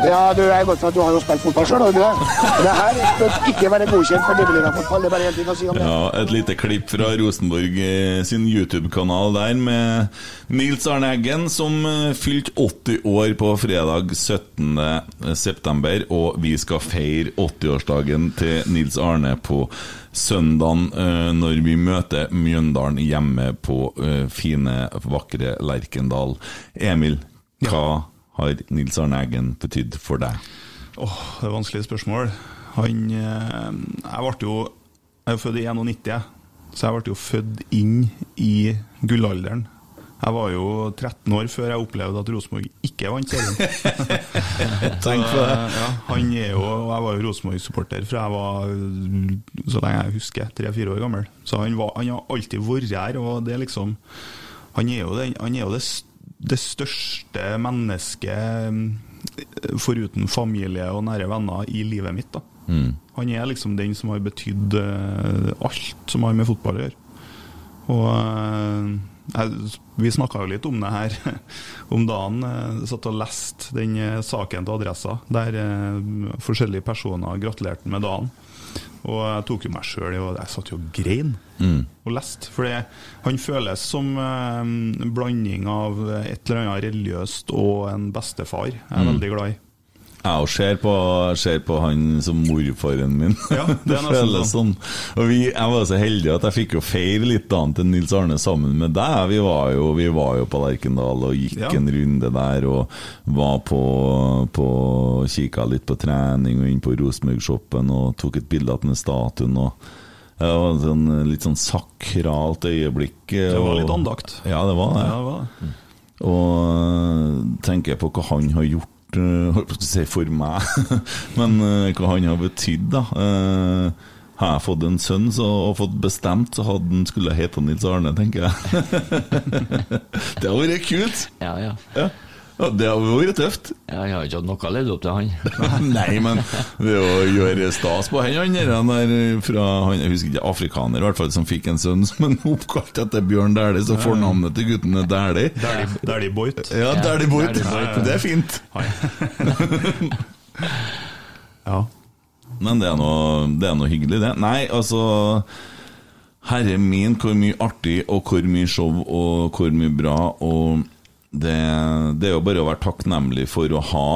Ja, du er godt for at du har jo spilt fotball sjøl, har du ikke det? Det her bør ikke være godkjent for nivåligafotball. Det er bare én ting å si om det. Ja, Et lite klipp fra Rosenborg eh, sin YouTube-kanal der med Nils Arne Eggen, som eh, fylte 80 år på fredag 17. september, og vi skal feire 80-årsdagen til Nils Arne på søndagen eh, når vi møter Mjøndalen hjemme på eh, fine, vakre Lerkendal. Emil, hva har Nils Arne Eggen betydd for deg? Åh, det er vanskelige spørsmål. Han eh, Jeg ble jo Jeg er født i 91, så jeg ble jo født inn i gullalderen. Jeg var jo 13 år før jeg opplevde at Rosenborg ikke vant serien. Tenk på det. Ja, han er jo, og Jeg var jo Rosenborg-supporter fra jeg var så lenge jeg husker, tre-fire år gammel. Så han, var, han har alltid vært her, og det er liksom Han er jo, det, han er jo det, det største mennesket mm, foruten familie og nære venner i livet mitt. da. Mm. Han er liksom den som har betydd eh, alt som har med fotball å gjøre. Og eh, jeg, Vi snakka jo litt om det her om dagen. Jeg satt og leste den eh, saken til Adressa, der eh, forskjellige personer gratulerte med dagen. Og jeg tok jo meg sjøl i og Jeg satt jo og grein Mm. og leste. For han føles som eh, en blanding av et eller annet religiøst og en bestefar. Jeg er Mm. veldig glad i. Jeg ser, på- ser på han som morfaren min. Ja, det det føles sånn. Og vi, jeg var så heldig at jeg fikk jo feire litt annet enn Nils Arne sammen med deg. Vi var jo, vi var jo på Lerkendal og gikk Ja. en runde der og var på, på Kikka litt på trening og inn på Rosenborg-shoppen og tok et bilde av den statuen. og det var en sånn, litt sånn sakralt øyeblikk. Det var og- litt andakt. Ja, det var det. Ja, det var det. Og øh, tenker på hva han har gjort øh, holdt si for meg, men øh, hva han har betydd, da. Eh, har jeg fått en sønn så, og fått bestemt, så hadde han skulle hete Nils Arne, tenker jeg. det hadde vært kult! Ja, ja. Ja. Ja, det hadde vært tøft. Ja, Jeg har ikke hatt noe å opp til han. Nei, men det å gjøre stas på han der fra han, Jeg husker ikke, afrikaner i hvert fall, som fikk en sønn som er oppkalt etter Bjørn Dæhlie, så fornavnet til gutten er Dæhlie. Dæhlie Boit. Ja, Dæhlie Boit. Det er fint. Ja. Men det er noe, det er noe hyggelig, det. Nei, altså Herre min, hvor mye artig og hvor mye show og hvor mye bra. Og det, det er jo bare å være takknemlig for å ha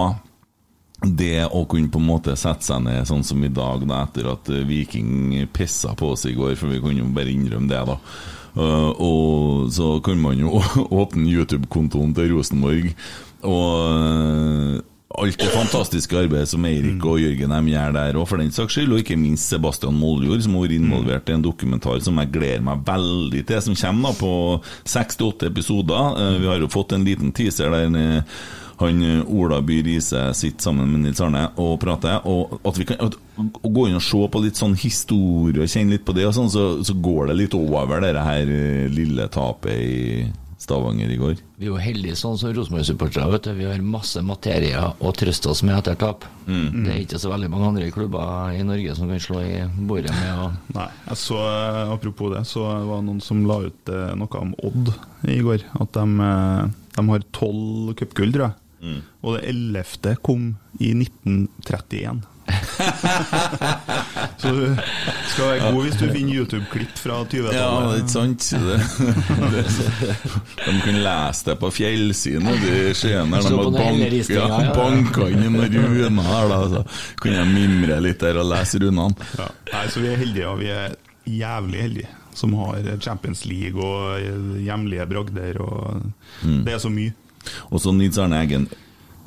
det å kunne på en måte sette seg ned sånn som i dag, da, etter at eh, Viking pissa på oss i går, for vi kunne jo bare innrømme det, da. Uh, og så kan man jo åpne YouTube-kontoen til Rosenborg, og uh, alt det fantastiske arbeidet som Eirik og Jørgen de gjør der, og for den saks skyld, og ikke minst Sebastian Moljord, som har vært involvert i en dokumentar som jeg gleder meg veldig til, som kommer da på 68 episoder. Uh, vi har jo fått en liten teaser der uh, han eh, Ola By Riise sitter sammen med Nils Arne og prater. Og at vi kan at, å gå inn og se på litt sånn historie og kjenne litt på det, og sånn, så, så går det litt over det her eh, lille tapet i Stavanger i går. Vi er jo heldige sånn som Rosenborg-supportere. Vi har masse materie å trøste oss med etter tap. Mm. Det er ikke så veldig mange andre klubber i Norge som kan slå i bordet med å Nei, jeg så, eh, apropos det, så var det noen som la ut eh, noe om Odd i går. At de, eh, de har tolv cupgull, tror jeg. Mm. Og det ellevte kom i 1931. så du skal være god hvis du finner YouTube-klipp fra 20-tallet. Ja, det ikke sant? Det, det, de kan lese det på fjellsiden de skjener. De har den bank, ja, banka inn en rune her, da. Så kan jeg mimre litt der og lese runene. Ja. Nei, så vi er heldige, og vi er jævlig heldige som har Champions League og hjemlige bragder. Og Mm. Det er så mye. Og så Nils Arne Eggen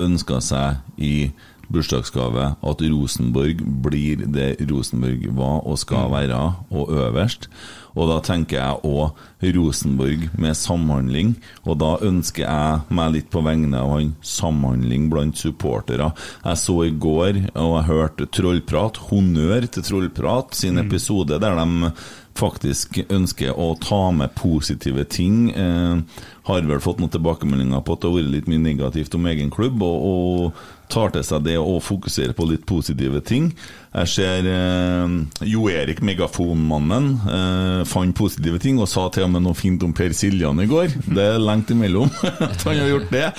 ønska seg i bursdagsgave at Rosenborg blir det Rosenborg var og skal være, og øverst. Og da tenker jeg òg Rosenborg med samhandling, og da ønsker jeg meg litt på vegne av han samhandling blant supportere. Jeg så i går, og jeg hørte Trollprat, honnør til Trollprat sin episode der de faktisk ønsker å ta med positive ting. Eh, har vel fått noen tilbakemeldinger på at det har vært litt mye negativt om egen klubb, og, og tar til seg det og fokuserer på litt positive ting. Jeg ser eh, Jo Erik, megafonmannen, eh, fant positive ting og sa til og med noe fint om Per Siljan i går. Det er lengt imellom at han har gjort det.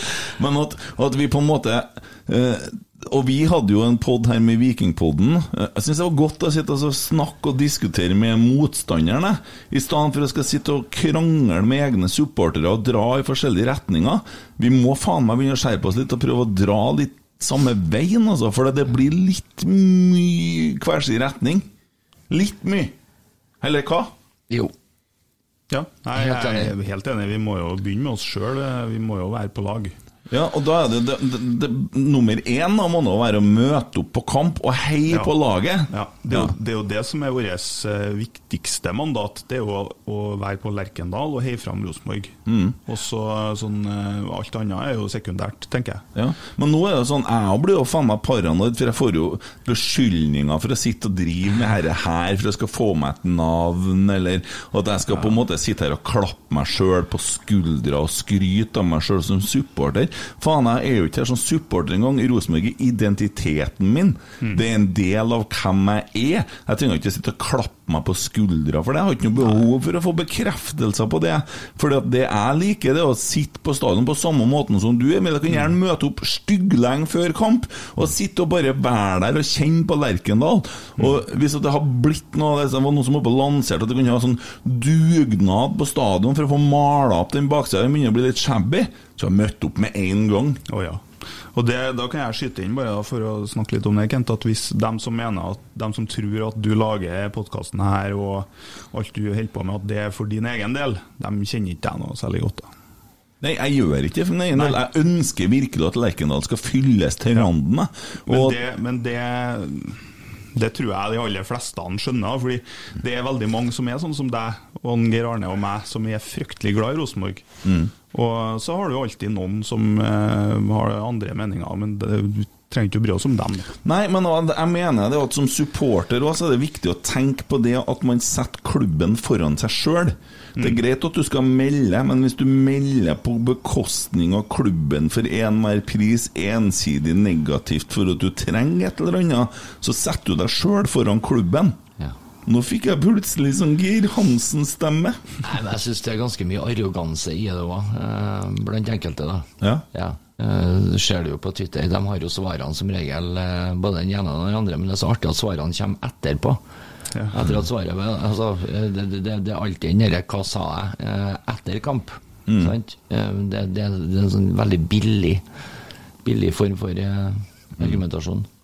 Men at, at vi på en måte eh, og vi hadde jo en pod her med Vikingpodden. Jeg syns det var godt å sitte og snakke og diskutere med motstanderne, i stedet for å skal sitte og krangle med egne supportere og dra i forskjellige retninger. Vi må faen meg begynne å skjerpe oss litt og prøve å dra litt samme veien, altså, for det blir litt mye hver sin retning. Litt mye. Eller hva? Jo. Ja, nei, jeg er helt enig. Vi må jo begynne med oss sjøl. Vi må jo være på lag. Ja, og da er det, det, det, det Nummer én da må nå være å møte opp på kamp og heie Ja. på laget. Ja, det, er det er jo det som er vårt eh, viktigste mandat. Det er jo å, å være på Lerkendal og heie fram Rosenborg. Mm. Og så sånn eh, Alt annet er jo sekundært, tenker jeg. Ja, Men nå er det sånn, jeg blir jo faen meg paranoid, for jeg får jo beskyldninger for å sitte og drive med dette her, for jeg skal få meg et navn, eller at jeg skal på en måte sitte her og klappe meg sjøl på skuldra og skryte av meg sjøl som supporter. Faen, jeg er jo ikke her som supporter engang. Rosenborg er identiteten min. Det er en del av hvem jeg er. Jeg trenger ikke sitte og klappe meg på skuldra for det. Jeg har ikke noe behov for å få bekreftelser på det. For det jeg liker, det er å sitte på stadion på samme måten som du, Emil. Jeg kan gjerne møte opp stygglenge før kamp og sitte og bare være der og kjenne på Lerkendal. Og hvis det har blitt noe Det var noen som var på lansert at det kunne ha sånn dugnad på stadion for å få mala opp den baksida, den begynner å bli litt shabby, så jeg møtt opp med en gang. Å ja. Og det, Da kan jeg skyte inn bare da, for å snakke litt om det, Kent, at hvis dem som mener at dem som tror at du lager podkasten her og alt du holder på med, at det er for din egen del, de kjenner ikke deg noe særlig godt. da. Nei, jeg gjør ikke det for egen del. Jeg ønsker virkelig at Lerkendal skal fylles til randen. Men, det, men det, det tror jeg de aller fleste skjønner. Fordi det er veldig mange som er sånn som deg og Geir Arne og meg, som er fryktelig glad i Rosenborg. Mm. Og så har du alltid noen som eh, har andre meninger, men det, du trenger ikke å bry oss om dem. Nei, men jeg mener det at som supporter også, er det viktig å tenke på det at man setter klubben foran seg sjøl. Det er greit at du skal melde, men hvis du melder på bekostning av klubben for enhver pris, ensidig negativt for at du trenger et eller annet, så setter du deg sjøl foran klubben. Nå fikk jeg plutselig sånn Geir Hansen-stemme. Nei, men Jeg syns det er ganske mye arroganse i det òg, blant enkelte. da. Ja. Eh, Du ser du jo på Twitter, de har jo svarene som regel, eh, både den ene og den andre, men det er så artig at svarene kommer etterpå. Etter at svaret altså, eh, det, det, det er alltid den derre 'hva sa jeg?' eh, etter kamp. Mm. Sant? Eh, Det, det, er en sånn veldig billig, billig form for eh,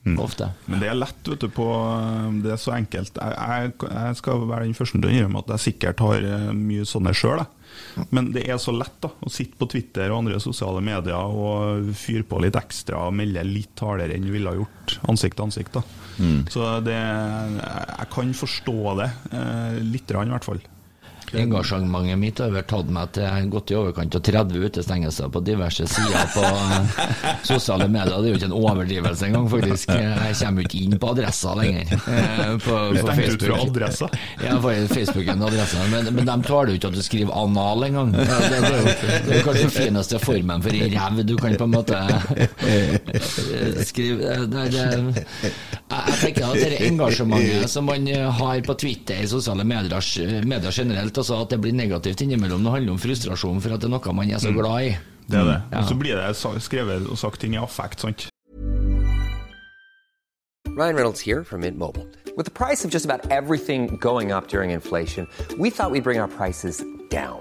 argumentasjon. Ofte. Men det er lett, vet du, på Det er så enkelt. Jeg, jeg, jeg skal være den første til å innrømme at jeg sikkert har eh, mye sånne sjøl, Men det er så lett da å sitte på Twitter og andre sosiale medier og fyre på litt ekstra og melde litt hardere enn du ville ha gjort ansikt til ansikt. da Mm. Så det, jeg kan forstå det, eh, litt grann i hvert fall. Engasjementet mitt har vel tatt meg til godt i overkant av 30 utestengelser på diverse sider på eh, sosiale medier. Det er jo ikke en overdrivelse engang, faktisk. Jeg kommer ikke inn på adressa lenger. eh, På, på stengt ut fra adressa? Ja, på Facebook adressa. Men, men de tåler jo ikke at du skriver anal engang. Det, det, det, er jo- det er kanskje den fineste formen for ræv du kan på en måte eh, skrive det, det, jeg, tenker at det engasjementet som man har på Twitter, i sosiale medier, medier generelt, altså at det blir negativt innimellom, det handler om frustrasjon for at det er noe man er så glad i. Det er det. Ja. Og så blir det skrevet og sagt ting i affekt, sant. Ryan Reynolds here from Mint Mobile. With the price of just about everything going up during inflation, we thought we'd bring our prices down.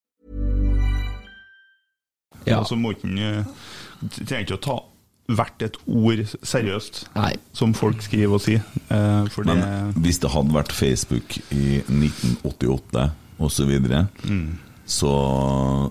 Ja. Så må ikke eh, trenger ikke å ta hvert et ord seriøst, som folk skriver og sier. Eh, det Men hvis det hadde vært Facebook i 1988 osv., Mm. så,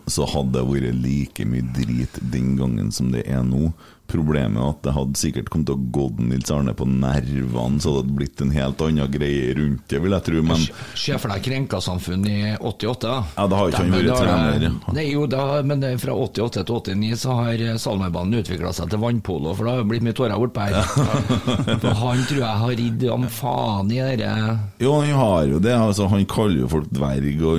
så hadde det vært like mye drit den gangen som det er nå. Problemet er at det hadde sikkert kommet til å gått Nils Arne på nervene, så det hadde blitt en helt annen greie rundt det, vil jeg tro. Men Se for deg Krenkasamfunn i 88, da. Ja, da har ikke han vært trener. Nei, jo, da, men fra 88 til 89 så har Salmerbanen utvikla seg til vannpolo, for det har jo blitt mye tårer bortpå her. For han tror jeg har ridd om faen i det Jo, han har jo det. Altså, han kaller jo folk dverg, og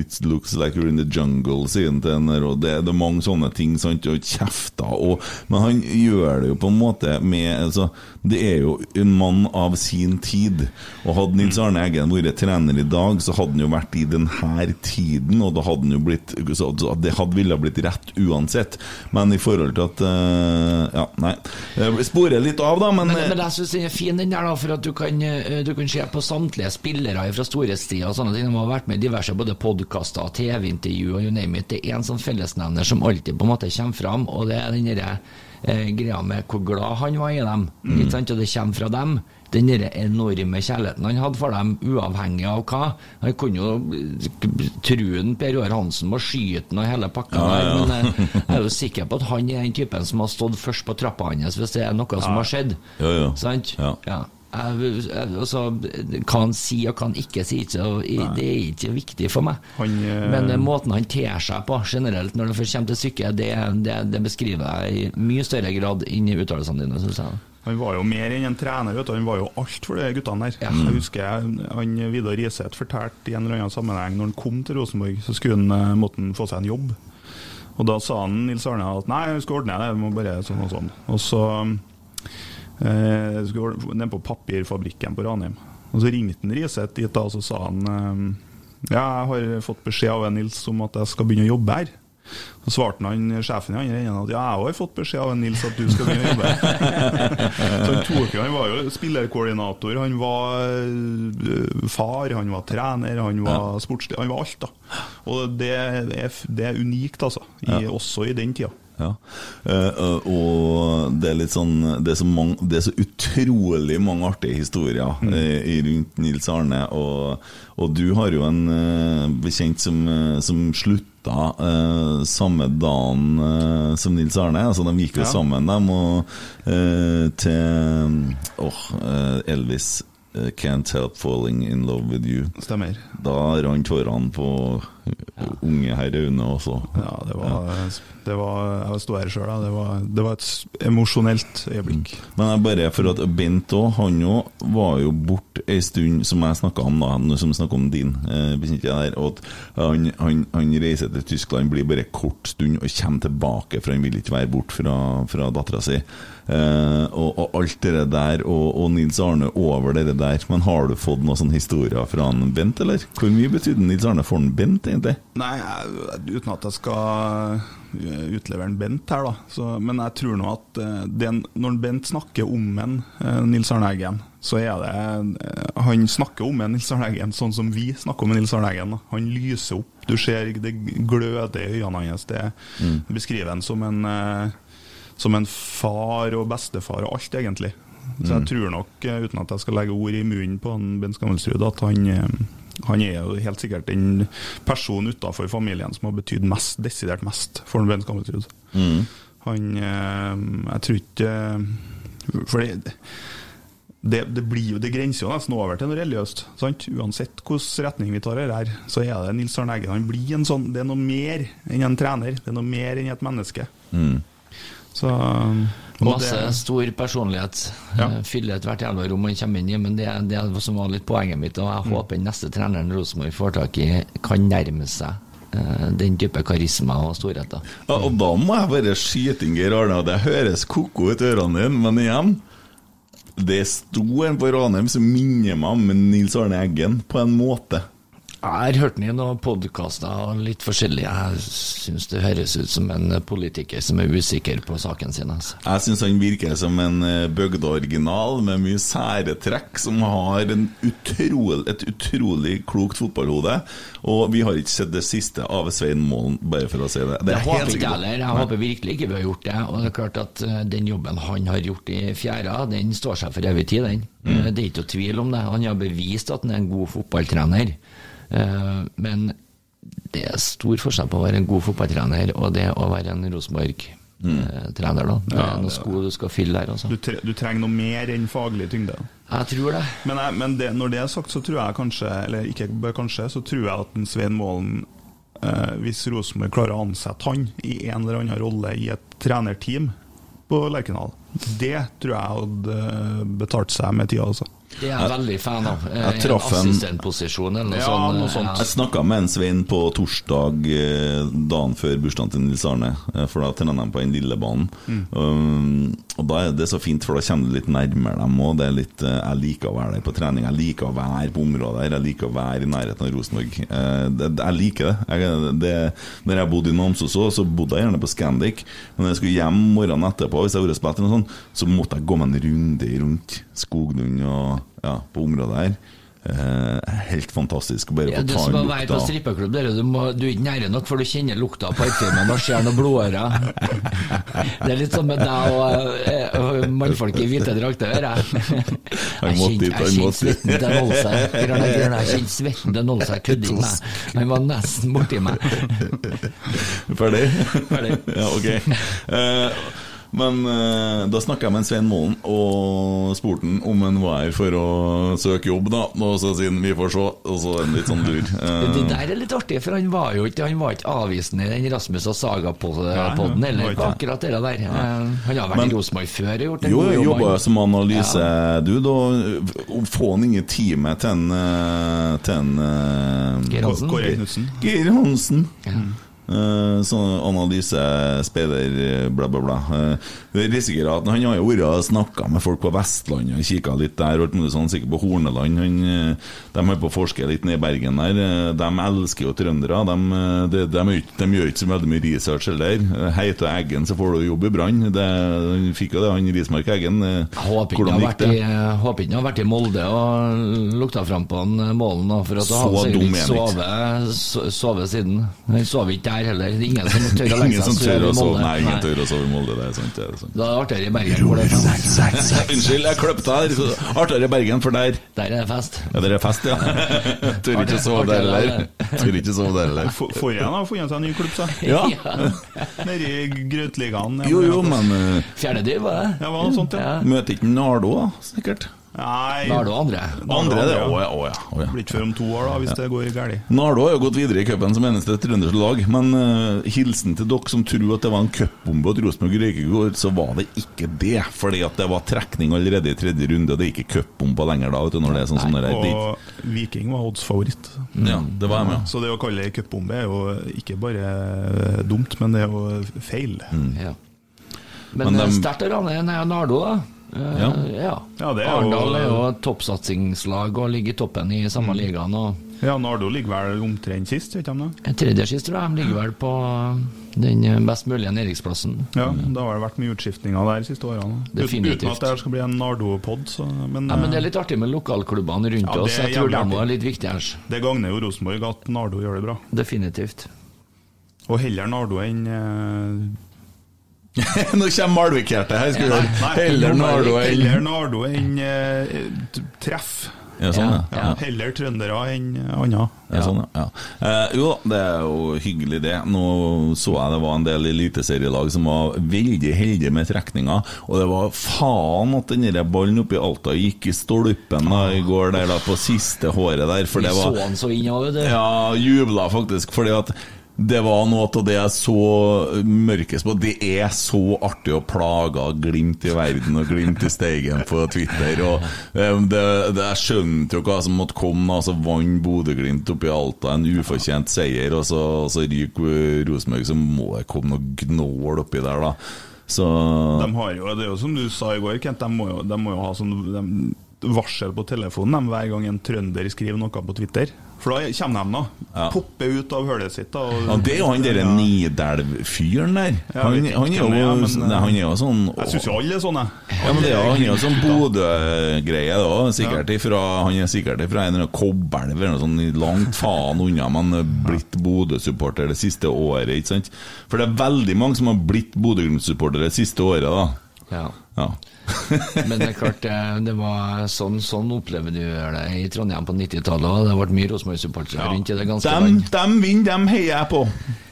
It looks like you're in the jungle, sier han til en, og det, det er mange sånne ting, sant, og kjefter, og Men han gjør det jo på en måte med altså, Det er jo en mann av sin tid, og hadde Nils Arne Eggen vært trener i dag, så hadde han jo vært i denne tiden, og da hadde han jo blitt så, Det hadde ville blitt rett uansett, men i forhold til at uh, Ja, nei. Jeg sporer litt av, da, men, Men, men jeg syns den er fin, den der, da, for at du kan, eh, du kan se på samtlige spillere fra storhetstida og sånne ting. De har vært med i diverse både podkaster, TV-intervju og you name it. Det er en sånn fellesnevner som alltid på en måte kommer fram, og det er den derre eh, greia med hvor glad han var i dem. Mm. Ikke sant? Og det kommer fra dem. Den der enorme kjærligheten han hadde for dem, uavhengig av hva. Han kunne jo eh, true Per Joar Hansen med å skyte og hele pakka Ja, der, ja. men jeg, jeg er jo sikker på at han er den typen som har stått først på trappa hans hvis det er noe som har skjedd. Ja, ja. Sant? Ja. Jeg, altså, hva han sier og hva han ikke sier, så, det er ikke viktig for meg. Han, eh, Men eh, måten han ter seg på generelt når det først kommer til stykket, det, det, det beskriver jeg i mye større grad inn i uttalelsene dine, syns jeg. Han var jo mer enn en trener, vet du. han var jo alt for de guttene der. Jeg husker jeg, han Vidar Riseth fortalte i en eller annen sammenheng når han kom til Rosenborg, så skulle han, eh, måtte han få seg en jobb. Og da sa han Nils Arne at nei, jeg skal ordne det, Vi må bare sånn og sånn. Og så eh, skulle ned på papirfabrikken på Ranheim. Og så ringte han Riseth dit da, og så sa han eh, ja, jeg har fått beskjed av en Nils om at jeg skal begynne å jobbe her. Så svarte han sjefen i andre enden at ja, jeg har fått beskjed av en Nils at du skal begynne å jobbe her. så han tok han var jo spillerkoordinator, han var øh, far, han var trener, han var sportslig, han var alt da. Og det er, det er unikt altså, i, Ja. også i den tida. Ja. Eh, og det er litt sånn Det er så, mange, det er så utrolig mange artige historier Mm. i rundt Nils Arne. Og, og du har jo en uh, bekjent som, som slutta samme dagen som Nils Arne. Altså De gikk jo Ja. sammen, dem, og til eh, Elvis. Eh, Can't help falling in love with you. Stemmer. Da rant tårene på unge herr Aune også. Ja, det var, det var Jeg sto her sjøl. Det var, det var et emosjonelt øyeblikk. Men jeg bare for at Bent òg, han òg var jo borte ei stund, som jeg snakka om da, som snakka om din eh, der, og at han, han, han reiser til Tyskland, blir bare kort stund og kommer tilbake, for han vil ikke være borte fra, fra dattera si. Eh, og, og alt det der, og, og Nils Arne over det der. Men har du fått noen sånne historier fra han Bent, eller? Hvor mye betydde Nils Arne for han Bent, egentlig? Nei, uten at jeg skal utlevere en Bent her, da. Så, men jeg tror nå at eh, den, når Bent snakker om en eh, Nils Arne Eggen, så er det eh, Han snakker om en Nils Arne Eggen sånn som vi snakker om en Nils Arne Eggen. Han lyser opp. Du ser det gløder i øynene hans. Det, Mm. beskriver han som en eh, Som en far og bestefar og alt, egentlig. Så jeg Mm. tror nok, eh, uten at jeg skal legge ord i munnen på han Bent Skammelsrud, at han eh, han er jo helt sikkert den personen utafor familien som har betydd mest, desidert mest for Bent Skammelsrud. Mm. Han eh, Jeg tror ikke For det, det, det blir jo Det grenser jo nesten over til noe religiøst. Sant? Uansett hvilken retning vi tar her, her, så er det Nils Arne Eggen. Han blir en sånn Det er noe mer enn en trener. Det er noe mer enn et menneske. Mm. Så, Masse det- stor personlighet. Ja. Fyller ethvert jævla rom man kommer inn i. Men det er det som var litt poenget mitt, og jeg Mm. håper den neste treneren Rosenborg får tak i, kan nærme seg eh, den type karisma og storhet. da. Ja, og da må jeg bare skyte inn Geir Arne, og det høres ko-ko ut i ørene dine, men igjen Det sto en på Ranheim som minner meg om Nils Arne Eggen, på en måte. Jeg har hørt den i noen podkaster og litt forskjellig. Jeg syns det høres ut som en politiker som er usikker på saken sin. Altså. Jeg syns han virker som en eh, bygdeoriginal med mye sære trekk, som har en utrolig, et utrolig klokt fotballhode. Og vi har ikke sett det siste av Svein Målen, bare for å si det. Det er håper helt ikke jeg. Håper virkelig ikke vi har gjort det. Og det er klart at eh, den jobben han har gjort i fjæra, den står seg for evig tid, den. Mm. Eh, Det er ikke noe tvil om det. Han har bevist at han er en god fotballtrener. Eh, Men det er stor forskjell på å være en god fotballtrener og det å være en Rosenborg-trener. da. Det er noen sko du skal fylle der, Også. Du, tre, du trenger noe mer enn faglig tyngde. Jeg tror det. Men, jeg, men det, når det er sagt, så tror jeg kanskje, eller ikke bare kanskje, så tror jeg at en Svein Målen eh, Hvis Rosenborg klarer å ansette han i en eller annen rolle i et trenerteam på Lerkendal, det tror jeg hadde betalt seg med tida, altså. Det er jeg veldig fan av. Eh, Jeg traff en- en assistentposisjon eller noe Ja, sånt. noe eh, sånt. ja. Jeg snakka med en Svein på torsdag eh, dagen før bursdagen til Nils Arne, eh, for da trener de på den lille banen. Mm. Um, og da er det så fint, for da kommer du litt nærmere dem òg. Jeg liker å være der på trening, jeg liker å være på området her, jeg liker å være i nærheten av Rosenborg. Eh, jeg liker det. Jeg, det. Når jeg bodde i Namsos òg, så bodde jeg gjerne på Scandic. Men når jeg skulle hjem morgenen etterpå, hvis jeg hadde spilt eller noe sånt, så måtte jeg gå meg en runde rundt Skoglund og ja, på området her. Eh, helt fantastisk bare Ja, du som har vært på strippeklubb, du, du er ikke nære nok, for du kjenner lukta av parfyme, ser og blodårer. Det er litt sånn med deg og, eh, og mannfolk i hvite drakter, hører jeg. Jeg kjente- jeg kjente svetten til grønne, Jeg kjente svetten til Nolsøy ikke meg. Han var nesten borti meg. Ferdig? Ferdig. ja, ok. Eh, men uh, da snakka jeg med Svein Målen og spurte han om han var her for å søke jobb, da. Og så sier han 'vi får se', og så er han litt sånn lur. Uh, Det der er litt artig, for han var jo ikke, han var ikke avvisende i den Rasmus og Saga-podden eller heller, han på akkurat det der. Eh, Han har vært Men- i Rosenborg før og gjort en Jo, god jeg jobb. jobba som analysedude, og få han inn i teamet til en, eh, til en eh, Geir Hansen. Geir Hansen. Eh, sånn speider, bla, bla, bla. Risikerer at Han har jo vært og snakka med folk på Vestlandet og kikka litt der, og sånn, sikkert på Horneland. Han, eh, de holder på å forske litt nede i Bergen der. De elsker jo trøndere. De, de, de, de gjør ikke så veldig mye research heller. Eh, Heit Eggen, så får du jobb i Brann. Han fikk jo det, han Rismark Eggen. Håper ikke han har vært i, han Molde og lukta fram på eh, målen, for at han sikkert ikke han sovet, sove siden. Han sover ikke der heller. Det er ingen som tør å legge seg sove i Molde. Nei, ingen tør å sove i Molde. Det er sant. Det er sant. Da er det artigere i Bergen. hvor det er fest. Unnskyld, jeg kløpte her. så Artigere i Bergen, for der Der er det fest. Ja, der er fest, ja. Tør ikke å sove der heller. Tør ikke å sove der heller. For- Forrige har funnet seg en ny klubb, seg. Ja. Nede i Grøtligaen. Jo, jo, men uh, Fjerdediv, var det? Ja, var noe sånt, ja. Møter ikke Nardo, da, sikkert? Nei Nardo andre. Andre, det. Å ja, å ja. Å, ja. Blir ikke før om to år, da, hvis det går galt. Nardo har jo gått videre i cupen som eneste trønderske lag, men uh, hilsen til dere som tror at det var en cupbombe at Rosenborg røyker i går, så var det ikke det. Fordi at det var trekning allerede i tredje runde, og det er ikke cupbomber lenger da, vet du, når det er sånn som det er. Og Viking var Odds favoritt. Ja, det var jeg med. Så det å kalle det cupbombe er jo ikke bare dumt, men det er jo feil. Ja. Men, Men de, sterkt å rane er Nardo, da. Eh, Ja. ja. Ja, det er Arendal er jo et toppsatsingslag og ligger i toppen i samme ligaen. Og Ja, Nardo ligger vel omtrent sist, vet de det? tredje sist, tror jeg. De ligger vel på den best mulige nedrykksplassen. Ja, det har vel vært mye utskiftninger der de siste årene. Definitivt. uten at det skal bli en Nardo-pod, men, Ja, men det er eh, litt artig med lokalklubbene rundt Ja, oss. Jeg tror det de være var litt Her. det gagner jo Rosenborg at Nardo gjør det bra. Definitivt. Og heller Nardo enn eh, Nå kommer Malvik-hjertet her, skal høre. Nei, Heller Nardo enn Heller Nardo enn uh, treff. Ja, sånn, ja. Ja, ja. Heller trøndere enn andre. Ja, sånn, ja. Eh, jo det er jo hyggelig det. Nå så jeg det var en del eliteserielag som var veldig heldige med trekninga, og det var faen at den der ballen oppi Alta gikk i stolpen da, i går der da, på siste håret der, for Vi var, så han så inn òg, vet du. Ja, jubla faktisk, fordi at Det var noe av det jeg så mørkest på. Det er så artig å plage Glimt i verden og Glimt i Steigen på Twitter. Og eh, det, det, jeg skjønte jo hva som måtte komme. Altså Vant Bodø-Glimt oppe Alta, en ufortjent seier, og så, og så ryker Rosenborg, så må det komme noe gnål oppi der, da. Så De har jo, det er jo som du sa i går, Kent, de må jo, de må jo ha sånn varsel på telefonen de, hver gang en trønder skriver noe på Twitter. For da kommer de, da. Popper ut av hølet sitt. Da, og, Ja, det er jo han derre Nidelv-fyren der. Han, han, er jo, hvem men, nei, han er jo sånn Jeg syns jo alle er sånne. Ja, men det er, han er jo sånn Bodø-greie, da. Sikkert ifra, han er sikkert ifra en kobberelv eller noe sånt langt faen unna, men blitt Bodø-supporter det siste året, ikke sant? For det er veldig mange som har blitt Bodø-Glimt-supporter det siste året, da. Ja. Ja. Men det er klart, eh, det var sånn, sånn opplever du det i Trondheim på 90-tallet. og Det ble mye Rosenborg-supportere rundt i det ganske Dem, land. dem vinner, dem heier jeg på.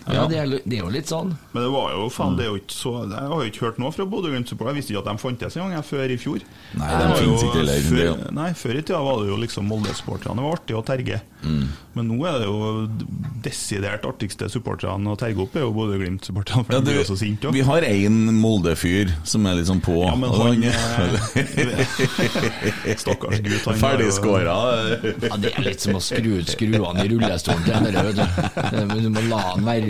Ja, det er, det er jo litt sånn. Men det var jo faen, det er jo ikke så Jeg har jo ikke hørt noe fra Bodø-Glimt-supportere. Jeg visste ikke at de fantes engang før i fjor. Nei, Det de var finnes jo ikke det Før, nei, før i tida var det jo liksom Molde-supporterne. Det var artig å terge. Mm. Men nå er det jo desidert artigste supporterne å terge opp, er jo. Ja, jo så sinte vi har én Molde-fyr som er litt sånn på. Ja, men han- Stakkars gutt. han Ferdigskåra. Ja, Det er litt som å skru ut skruene i rullestolen til du. Men du må la den være.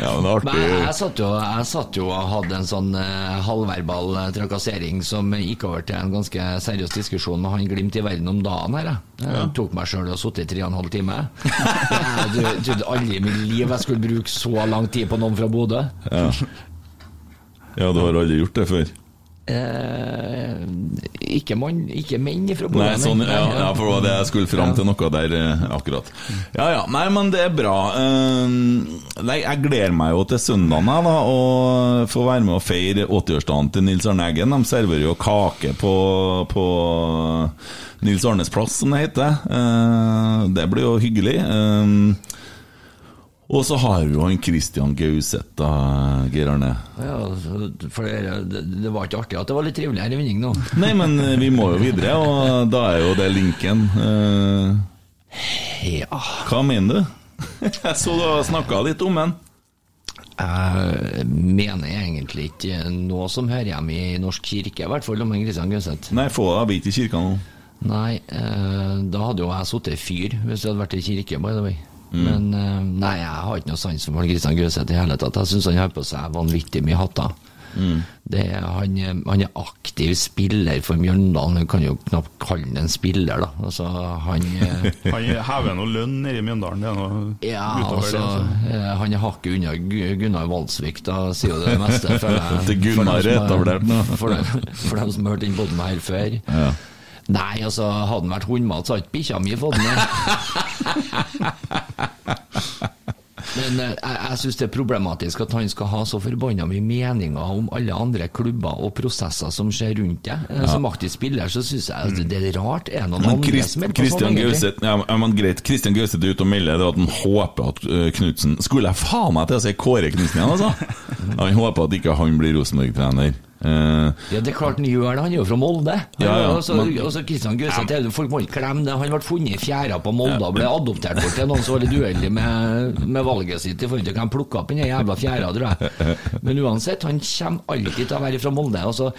Ja, men er Men artig. jeg, jeg, satt jo, jeg satt jo og hadde en sånn eh, halvverbal eh, trakassering som gikk over til en ganske seriøs diskusjon med han Glimt i verden om dagen her. Jeg, jeg tok meg sjøl og sittet i tre og en halv time. Jeg trodde aldri i mitt liv jeg skulle bruke så lang tid på noen fra Bodø. Ja. Ja, du har aldri gjort det før? Eh, ikke, mann, ikke menn fra Bodø. Sånn, ja, ja, for det var det jeg skulle fram til noe der eh, akkurat. Ja ja, nei, men det er bra. Uh, nei, jeg gleder meg jo til søndagen, jeg, da, og få være med og feire 80-årsdagen til Nils Arne Eggen. De serverer jo kake på, på Nils Arnes plass, som det heter. Uh, det blir jo hyggelig. Eh, og så har vi jo han Christian Gauseth, da, Geir Arne. Ja, for det, det, var ikke artig at det var litt trivelig her i vinning nå. Nei, men eh, vi må jo videre, og da er jo det linken. Uh, Ja Hva mener du? Jeg så du har snakka litt om den. Jeg mener egentlig ikke noe som hører hjemme i Norsk kirke, i hvert fall om Christian Gauseth. Nei, få deg bit i kirka nå. Nei, uh, da hadde jo jeg sittet i fyr hvis jeg hadde vært i kirke, by the way. Mm. Men eh, nei, jeg har ikke noe sans for Kristian Gauseth i hele tatt. Jeg syns han har på seg vanvittig mye hatter. Mm. Det er, han, han er aktiv spiller for Mjøndalen. Du kan jo knapt kalle han en spiller, da. Altså, han eh, Han hever noe lønn nede i Mjøndalen. Det er noe Ja, utover altså, det. Altså. eh, han er hakket unna Gunnar Valsvik, da sier jo det meste. For, det Gunnar For dem som er etablert nå. For, dem- for dem som har hørt den båten her før. Ja. Nei, altså, hadde han vært hundmat, så hadde ikke bikkja mi fått den. Men eh, jeg, jeg syns det er problematisk at han skal ha så forbanna mye meninger om alle andre klubber og prosesser som skjer rundt det. Eh, Ja. Som aktiv spiller så syns jeg at det er rart. Er noen Men andre som sånn, Christian? Gauseth ja, men greit, Christian Gauseth er ute og melder det at han håper at uh, Knutsen Skulle jeg faen meg til å si Kåre Knutsen igjen, altså? Han håper at ikke han blir Rosenborg-trener. Eh, Ja, det er klart han gjør det. Han er jo fra Molde. Ja, ja, og så Kristian Gøseth Gauseth, folk må ikke glemme det. Han ble funnet i fjæra på Molde og ble adoptert bort til noen som var litt uheldig med, med valget sitt i forhold til hva han plukka opp den jævla fjæra, tror jeg. Men uansett, han kommer alltid til å være fra Molde. Og så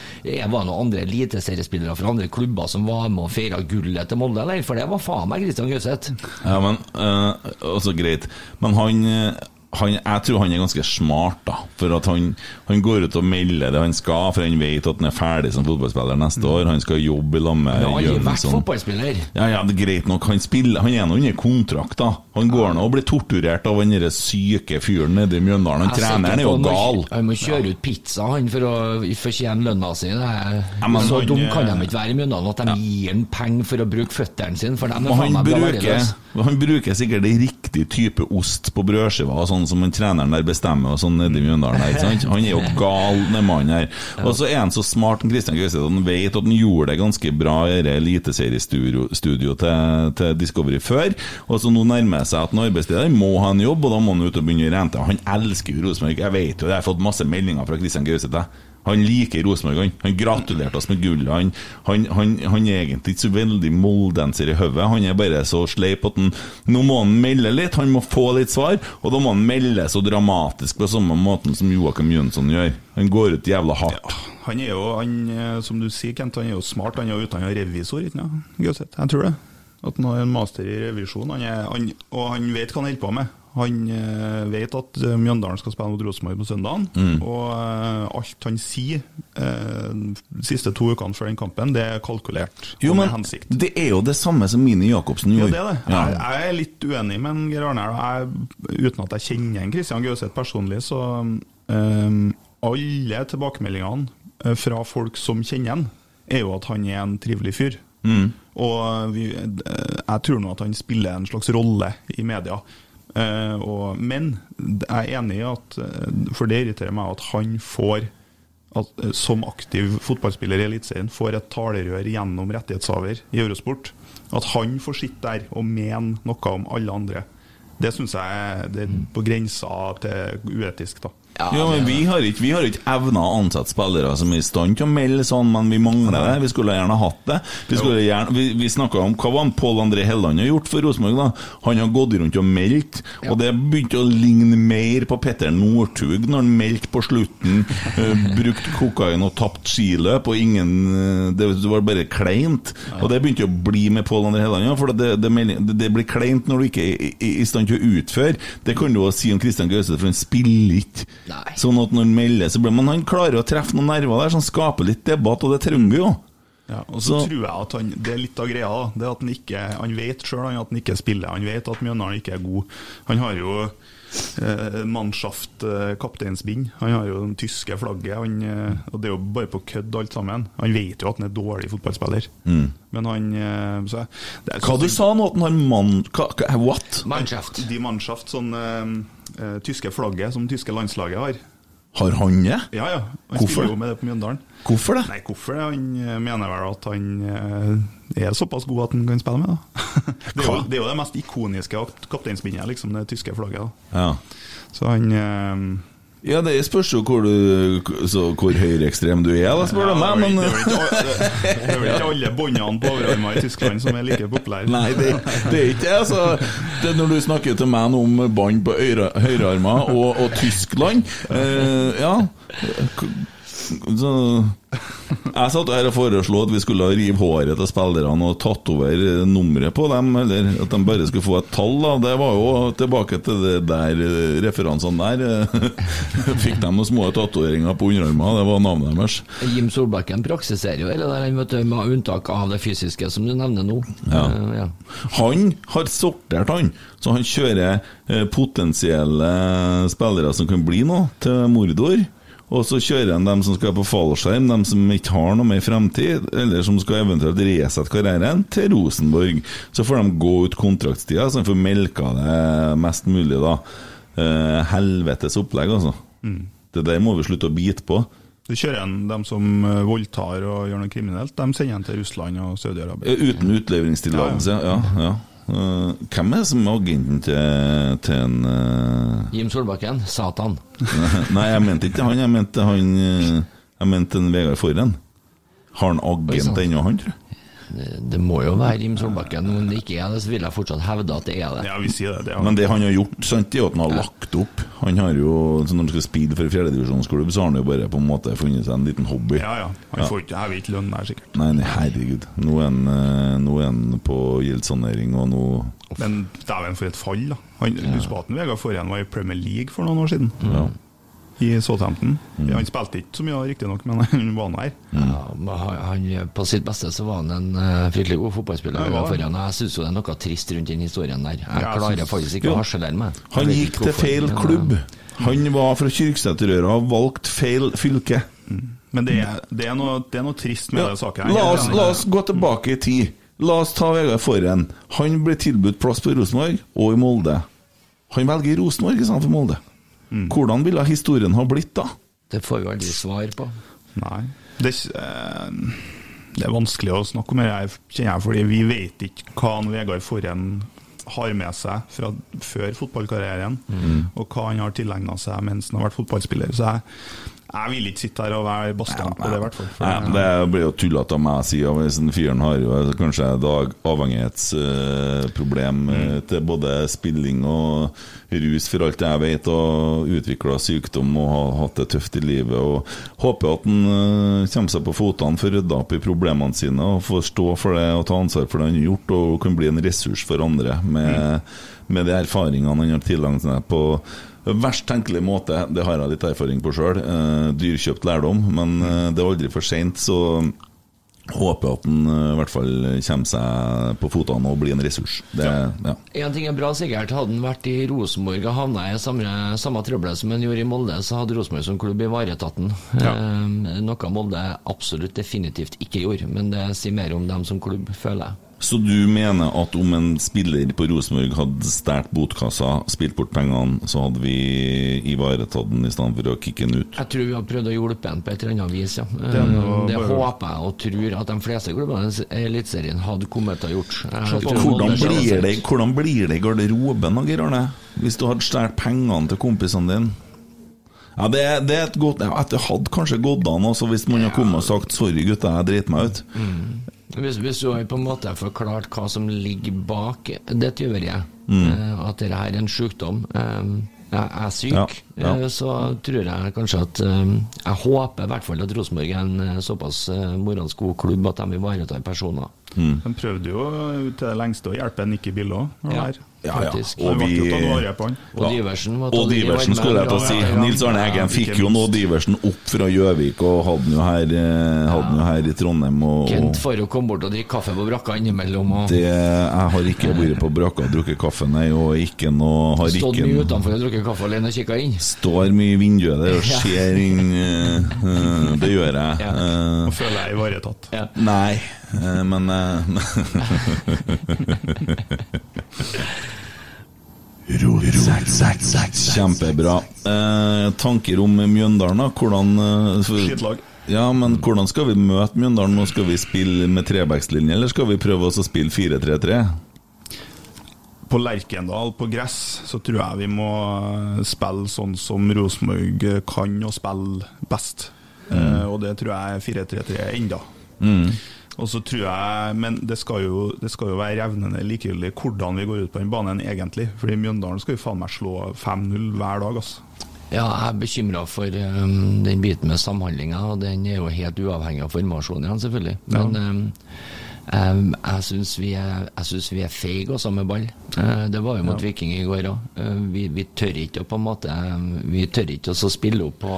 var noen andre eliteseriespillere fra andre klubber som var med og feira gullet til Molde, eller? For det var faen meg Kristian Gauseth. Ja, men uh, Også greit. Men han, eh, han Jeg tror han er ganske smart, da. For at han, han går ut og melder det han skal, for han vet at han er ferdig som fotballspiller neste år. Han skal jobbe i lag med Han har vært fotballspiller. Ja, ja, det er greit nok. Han spiller Han er nå under kontrakt, da. Han går nå og blir torturert av den syke fyren nede i Mjøndalen. Han er treneren er jo gal. Han må kjøre ut pizza han for å fortjene lønna si. Ja, så dum kan de ikke være i Mjøndalen at de gir han penger for å bruke føttene sine. For de er faen meg bra. Han bruker sikkert riktig type ost på brødskiva, sånn som en treneren der bestemmer, og sånn nede i Mjøndalen. her, ikke sant? Han er jo gal, den mannen her. Og så er han så smart, Kristian Gauseth, han vet at han gjorde det ganske bra i det eliteseriestudio studio til, til Discovery før. Og så nå nærmer det seg at en arbeidsleder må ha en jobb, og da må han ut og begynne å rente. Han elsker jo Rosenborg. Jeg vet jo det, jeg har fått masse meldinger fra Christian Gauseth. Han liker Rosenborg, han. Han gratulerte oss med gullet. Han, han, han, han er egentlig ikke så veldig moldenser i hodet. Han er bare så sleip at han Nå må han melde litt, han må få litt svar, og da må han melde så dramatisk på samme måten som Joakim Jønsson gjør. Han går ut jævla hardt. Han er jo, han, eh, som du sier, Kent, han er jo smart. Han er jo utdanna revisor, ikke sant? Jeg tror det. At han har en master i revisjon. Han er, han, og han vet hva han holder på med. Han eh, vet at eh, Mjøndalen skal spille mot Rosenborg på søndagen. Mm. Og eh, alt han sier de siste to ukene før den kampen, det er kalkulert. Jo, men hensikt. det er jo det samme som Mini Jacobsen Ja, Jo, det er det. Ja. Jeg, jeg er litt uenig med Geir Arne Uten at jeg kjenner en Kristian Gauseth personlig, så um, Alle tilbakemeldingene fra folk som kjenner han, er jo at han er en trivelig fyr. Mm. Og vi, jeg tror nå at han spiller en slags rolle i media. Eh, og, men jeg er enig i at eh, For det irriterer meg at han får at, eh, som aktiv fotballspiller i Eliteserien får et talerør gjennom rettighetshaver i Eurosport. At han får sitte der og mene noe om alle andre. Det syns jeg det er på grensa til uetisk, da. Ja, men vi har ikke, vi har ikke evna å ansette spillere som er i stand til å melde sånn, men vi mangler det. Vi skulle gjerne hatt det. Vi, skulle gjerne, vi, vi snakka om hva var han Pål André Helland har gjort for Rosenborg. da? Han har gått rundt og meldt, og det begynte å ligne mer på Petter Northug når han meldte på slutten. eh, brukt kokain og tapt skiløp, og ingen eh, Det var bare kleint. Og det begynte å bli med Pål André Helland, for det, det, det, det blir kleint når du ikke er i, i, i stand til å utføre. Det kan du også si om Christian Gauseth, for han spiller ikke. Sånn at når han melder, så blir Men han klarer å treffe noen nerver der, så han skaper litt debatt, og det trenger vi jo. Ja, og så, Så- tror jeg at han, Det er litt av greia. da Det at Han ikke Han vet sjøl at han ikke spiller. Han vet at Mjøndalen ikke er god. Han har jo eh, Mannschaft eh, kapteinsbind. Han har jo det tyske flagget. Han, eh, og Det er jo bare på kødd alt sammen. Han vet jo at han er dårlig fotballspiller. Mm. Men han eh, så, det er Hva du sa nå, at han har mann... What? Mannschaft. De Mannschaft, sånn eh, tyske flagget som tyske landslaget har. Har han det? Ja, ja. Han Hvorfor? spiller jo med det på Mjøndalen. Hvorfor det? Nei, hvorfor det? Han eh, mener vel at han eh, er såpass god at han kan spille med, da. det, er jo, det er jo det mest ikoniske kapteinsbindet, liksom, det tyske flagget. da. Ja. Så han eh, Ja, det spørs jo hvor, så hvor høyreekstrem du er, da, spør du meg, men det er vel ikke, alle båndene på overarmer i Tyskland som er like populære. Nei, det, det er ikke det. Altså, det når du snakker til meg om bånd på øyre- høyrearmer og, og Tyskland eh, Ja. Så, jeg satt her og foreslo at vi skulle rive håret til spillerne og tatovere nummeret på dem, eller at de bare skulle få et tall. da Det var jo tilbake til det der eh, referansene der. Fikk de noen små tatoveringer på underarmene, det var navnet deres. Jim Solbakken praksiserer jo hele der, vet du, med unntak av det fysiske som du nevner nå. Ja. Eh, ja. Han har sortert, han. Så han kjører eh, potensielle spillere som kan bli noe, til Mordor. Og så kjører han dem som skal på fallskjerm, dem som ikke har noe mer fremtid, eller som skal eventuelt resette karrieren, til Rosenborg. Så får de gå ut kontraktstida, så de får melka det mest mulig, da. Eh, helvetes opplegg, altså. Mm. Det der må vi slutte å bite på. Du kjører en, dem som eh, voldtar og gjør noe kriminelt, de sender en til Russland og Saudi-Arabia. Eh, Uten utleveringstillatelse, ja. ja. Eh, hvem er det som er agenten til, til en uh... Jim Solbakken, Satan. Nei, jeg mente ikke han. Jeg mente han eh, Jeg mente en Vegard Forren. Har han agent ennå, han, tror jeg? Det, det må jo være Jim Solbakken. Om det ikke er det, så vil jeg fortsatt hevde at det er det. Ja, vi sier det. det er- Men det han har gjort, sant, er at han har lagt opp. Han har jo, så Når han skal speede for fjerdedivisjonsklubb, så har han jo bare på en måte funnet seg en liten hobby. Ja, ja. Han får ikke, hevet lønn der, sikkert. Nei, nei, herregud. Nå er han, eh, nå er han på gjeldssanering, og nå Men dæven, for et fall, da. Han, Husk på at Vegard Forhen var i Premier League for noen år siden. Ja. I Southampton. Han spilte ikke så mye, riktignok, men han var nå her. Ja, han, på sitt beste så var han en uh, fryktelig god fotballspiller. Ja, han. Jeg syns det er noe trist rundt den historien der. Jeg Ja, jeg klarer synes- faktisk ikke Jo. å harselere meg. Han gikk til feil klubb. Han var fra Kyrksæterøra og valgte feil fylke. Men det er, det er, noe, det er noe trist med Ja, den saken. La oss, la oss gå tilbake i tid. La oss ta Vegard Forren. Han ble tilbudt plass på Rosenborg og i Molde. Han velger Rosenborg i stedet Molde. Hvordan ville historien ha blitt da? Det får vi aldri svar på. Nei. Det, eh, det er vanskelig å snakke om det, kjenner jeg, fordi vi vet ikke hva han Vegard Forhen har med seg fra før fotballkarrieren, Mm. og hva han har tilegna seg mens han har vært fotballspiller. Så jeg, Jeg vil ikke sitte her og være bastant på det, i hvert fall. For Nei, det blir jo tullete av meg å si. og Hvis den fyren har jo kanskje et dag- avhengighetsproblem mm. til både spilling og rus, for alt jeg vet, og utvikla sykdom og har hatt det tøft i livet. og Håper at han uh, kommer seg på føttene, får rydda opp i problemene sine og får stå for det og ta ansvar for det han har gjort, og kan bli en ressurs for andre med, med de erfaringene han har tilegnet seg på verst tenkelig måte. Det har jeg litt erfaring på sjøl. Eh, dyrkjøpt lærdom, men eh, det er aldri for seint, så håper at han eh, i hvert fall kommer seg på føttene og blir en ressurs. Det, ja. En ting er bra sikkert, hadde han vært i Rosenborg og havna i samme, samme trøbbelet som han gjorde i Molde, så hadde Rosenborg som klubb ivaretatt den. Eh, noe Molde absolutt definitivt ikke gjorde, men det sier mer om dem som klubb, føler jeg. Så du mener at om en spiller på Rosenborg hadde stjålet botkassa, spilt bort pengene, så hadde vi ivaretatt den i stedet for å kicke den ut? Jeg tror vi har prøvd å hjelpe den på et eller annet vis, ja. Det er noe Eh, Det bare- håper jeg og tror at de fleste klubbene i Eliteserien hadde kommet til å gjort. Hvordan blir det, hvordan blir det i garderoben, da, Geir Arne? Hvis du hadde stjålet pengene til kompisene dine? Ja, det, er- det er et godt ja, Det hadde kanskje gått an hvis man hadde kommet og sagt 'sorry, gutta, jeg driter meg ut'. Hvis, hvis du har på en måte forklart hva som ligger bak det tyveriet, Mm. eh, at dette er en sykdom eh, jeg er syk, Ja, ja. eh, så tror jeg kanskje at Jeg håper i hvert fall at Rosenborg er en såpass moralsk god klubb at de ivaretar personer. Mm. De prøvde jo til det lengste å hjelpe Nikki Billå. Ja, Ja, ja. Og vi-. Og Diversen Og skulle jeg til å si. Ja, ja, ja. Nils Arne Eggen fikk jo nå Diversen opp fra Gjøvik og hadde den jo her, eh, hadde jo her i Trondheim. Og, Kent får jo komme bort og drikke kaffe på brakka innimellom. Og det, jeg har ikke vært på brakka og drukket kaffe, nei, og ikke noe har stått ikke mye utenfor og drukket kaffe alene og kikka inn. Står mye i vinduet der og Ja. ser inn eh, eh, Det gjør jeg. Uh, Og føler jeg er ivaretatt. Nei, uh, men Kjempebra. Eh, tanker om Mjøndalen, da? Hvordan eh, Skittlag. Ja, men hvordan skal vi møte Mjøndalen? Nå Skal vi spille med trebackslinje, eller skal vi prøve oss å spille 4-3-3? På Lerkendal, på gress, så tror jeg vi må eh, spille sånn som Rosenborg kan å spille best. Eh, og det tror jeg er 4-3-3 enda. Mm. Og så tror jeg, Men det skal jo, det skal jo være revnende likegyldig hvordan vi går ut på den banen, egentlig. Fordi Mjøndalen skal jo faen meg slå 5-0 hver dag, altså. Ja, jeg er bekymra for um, den biten med samhandlinga, og den er jo helt uavhengig av formasjonen selvfølgelig. Men um, um, jeg syns vi er, vi er feige også med ball. Eh, det var jo mot Ja. Viking i går òg. vi, vi tør ikke å på en måte Vi tør ikke å spille opp på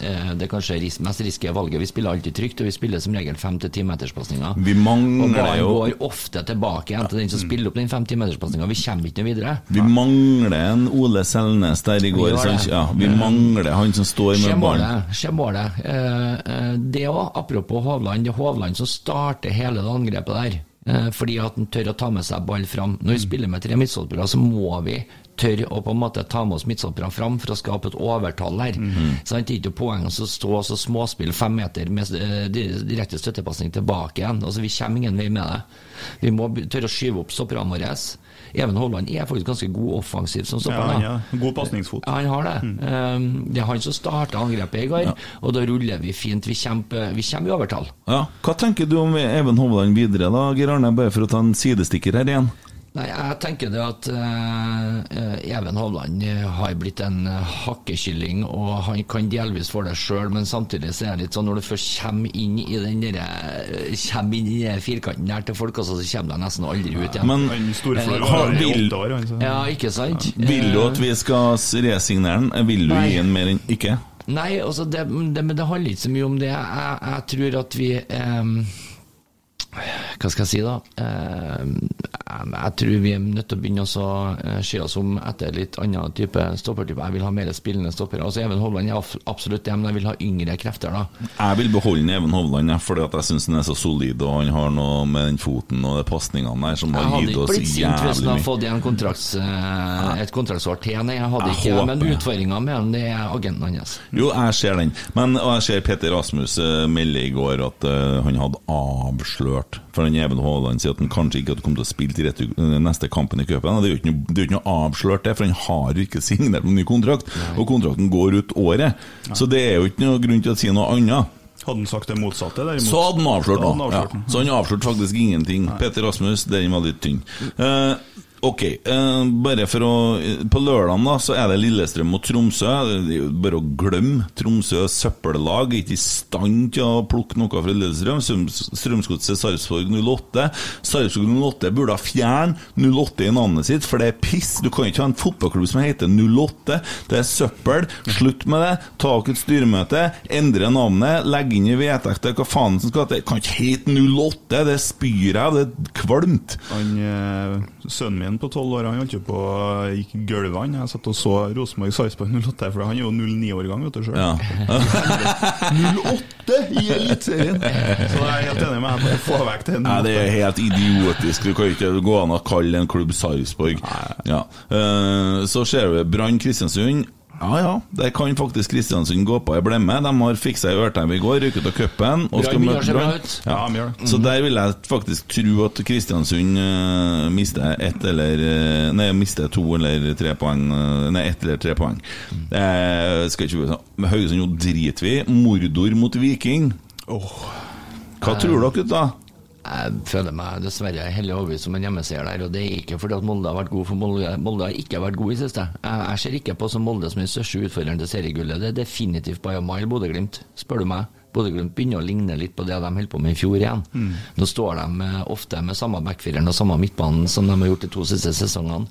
eh, det kanskje ris mest risky valget. Vi spiller alltid trygt, og vi spiller som regel fem til timeterspasninger. Vi mangler og ballen går ofte tilbake igjen til den som spiller opp den fem timeterspasninga. Vi kommer ikke noe videre. Vi mangler en Ole Selnes der i går. Vi. Ja, vi mangler han som står med ballen. Se målet. Eh, eh, det òg, apropos Hovland. Det er Hovland som starter hele det angrepet der. Eh, fordi at han tør å ta med seg ball fram. Når vi spiller med tre midtstolpere, så må vi tørre å på en måte ta med oss midtstolperne fram for å skape et overtall der. Så det er ikke poeng å stå og småspille fem meter med eh, direkte støttepasning tilbake igjen. Altså, vi kommer ingen vei med det. Vi må tørre å skyve opp stopperne våre. Even Hovland er faktisk ganske god offensiv som Ja, stopper. da. er god pasningsfot. Ja, han har det. Um, det er han som starta angrepet i går, og da ruller vi fint. Vi kommer, vi kommer i overtall. Ja. Hva tenker du om Even Hovland videre, da, Geir Arne? Bare for å ta en sidestikker her igjen. Nei, jeg tenker det at uh, Even Hovland eh, har blitt en eh, hakkekylling, og han kan delvis få det sjøl, men samtidig så er det litt sånn når du først kommer inn i den der, kommer inn i den firkanten der til folk, altså, så kommer de nesten aldri ut igjen. Men har- vil- år, Ja, ikke sant? Vil du at vi skal resignere den? Vil du Nei. gi den mer enn ikke? Nei, altså det, det, men det handler ikke så mye om det. Jeg, jeg tror at vi um, Hva skal jeg si, da? Jeg, tror vi er nødt til å begynne å eh, se oss om etter litt annen type stoppertype. Jeg vil ha mer spillende stoppere. Altså Even Hovland er absolutt det, men jeg vil ha yngre krefter, da. Jeg vil beholde Even Hovland, fordi jeg syns han er så solid, og han har noe med den foten og de pasningene der som Jeg hadde ikke blitt sint hvis han hadde fått igjen kontrakts, eh, et kontraktsår til. Nei, jeg hadde Jeg ikke håper. Men utfordringa med han, det er agenten hans. Jo, jeg ser den. Men og jeg ser Peter Rasmus eh, melde i går at uh, han hadde avslørt For han Even Hovland sier at han kanskje ikke hadde kommet til å spille til retur, eh, neste kampen i cupen. Det er jo ikke noe, noe avslørt, det, for han har jo ikke signert noen ny kontrakt. Og kontrakten går ut året. Så det er jo ikke noe grunn til å si noe annet. Hadde han sagt det motsatte? derimot? Så hadde han avslørt noe. Ja. Så han avslørte faktisk ingenting. Peter Rasmus, den var litt tynn. Eh, ok, uh, bare for å På lørdag da, så er det Lillestrøm mot Tromsø. Det er bare å glemme. Tromsø søppellag er ikke i stand til å plukke noe fra Lillestrøm. Strøms- Strømsgodset Sarpsborg 08. Sarpsborg 08 burde ha fjerne 08 i navnet sitt, for det er piss. Du kan ikke ha en fotballklubb som heter 08. Det er søppel. Slutt med det. Ta dere et styremøte, endre navnet, Legg inn i vedtekter hva faen som skal til. Kan ikke hete 08. Det spyr jeg. Det er kvalmt. Han, eh, sønnen min på tolv år han holdt på å gikk gulvene. Jeg satt og så Rosenborg Sarpsborg 08, for han er jo 09-årgang, vet du sjøl. Ja. 08 i Eliteserien! Så jeg er helt enig med deg. Få vekk det. Nei, det er helt idiotisk. Du kan ikke gå an å kalle en klubb Sarpsborg. Ja. Eh, Så ser vi Brann Kristiansund. Ja ja, der kan faktisk Kristiansund gå på ei blemme. De har fiksa ei i går, rykket av cupen. Ja. Det. Så der vil jeg faktisk tro at Kristiansund uh, mister ett eller eh, Nei, mister to eller tre poeng. eh, Nei, ett eller tre poeng. Eh, skal ikke sånn Haugesund, nå driter vi. Mordor mot Viking. Hva tror dere, gutta? Jeg føler meg dessverre hellig overbevist som en hjemmeseier der, og det er ikke fordi at Molde har vært god, for Molde, Molde har ikke vært god i siste. Jeg, jeg ser ikke på som Molde som den største utfordreren til seriegullet. Det er definitivt by a mile Bodø-Glimt, spør du meg. Bodø-Glimt begynner å ligne litt på det de holdt på med i fjor igjen. Nå står de eh, ofte med samme backfireren og samme midtbanen som de har gjort de to siste sesongene.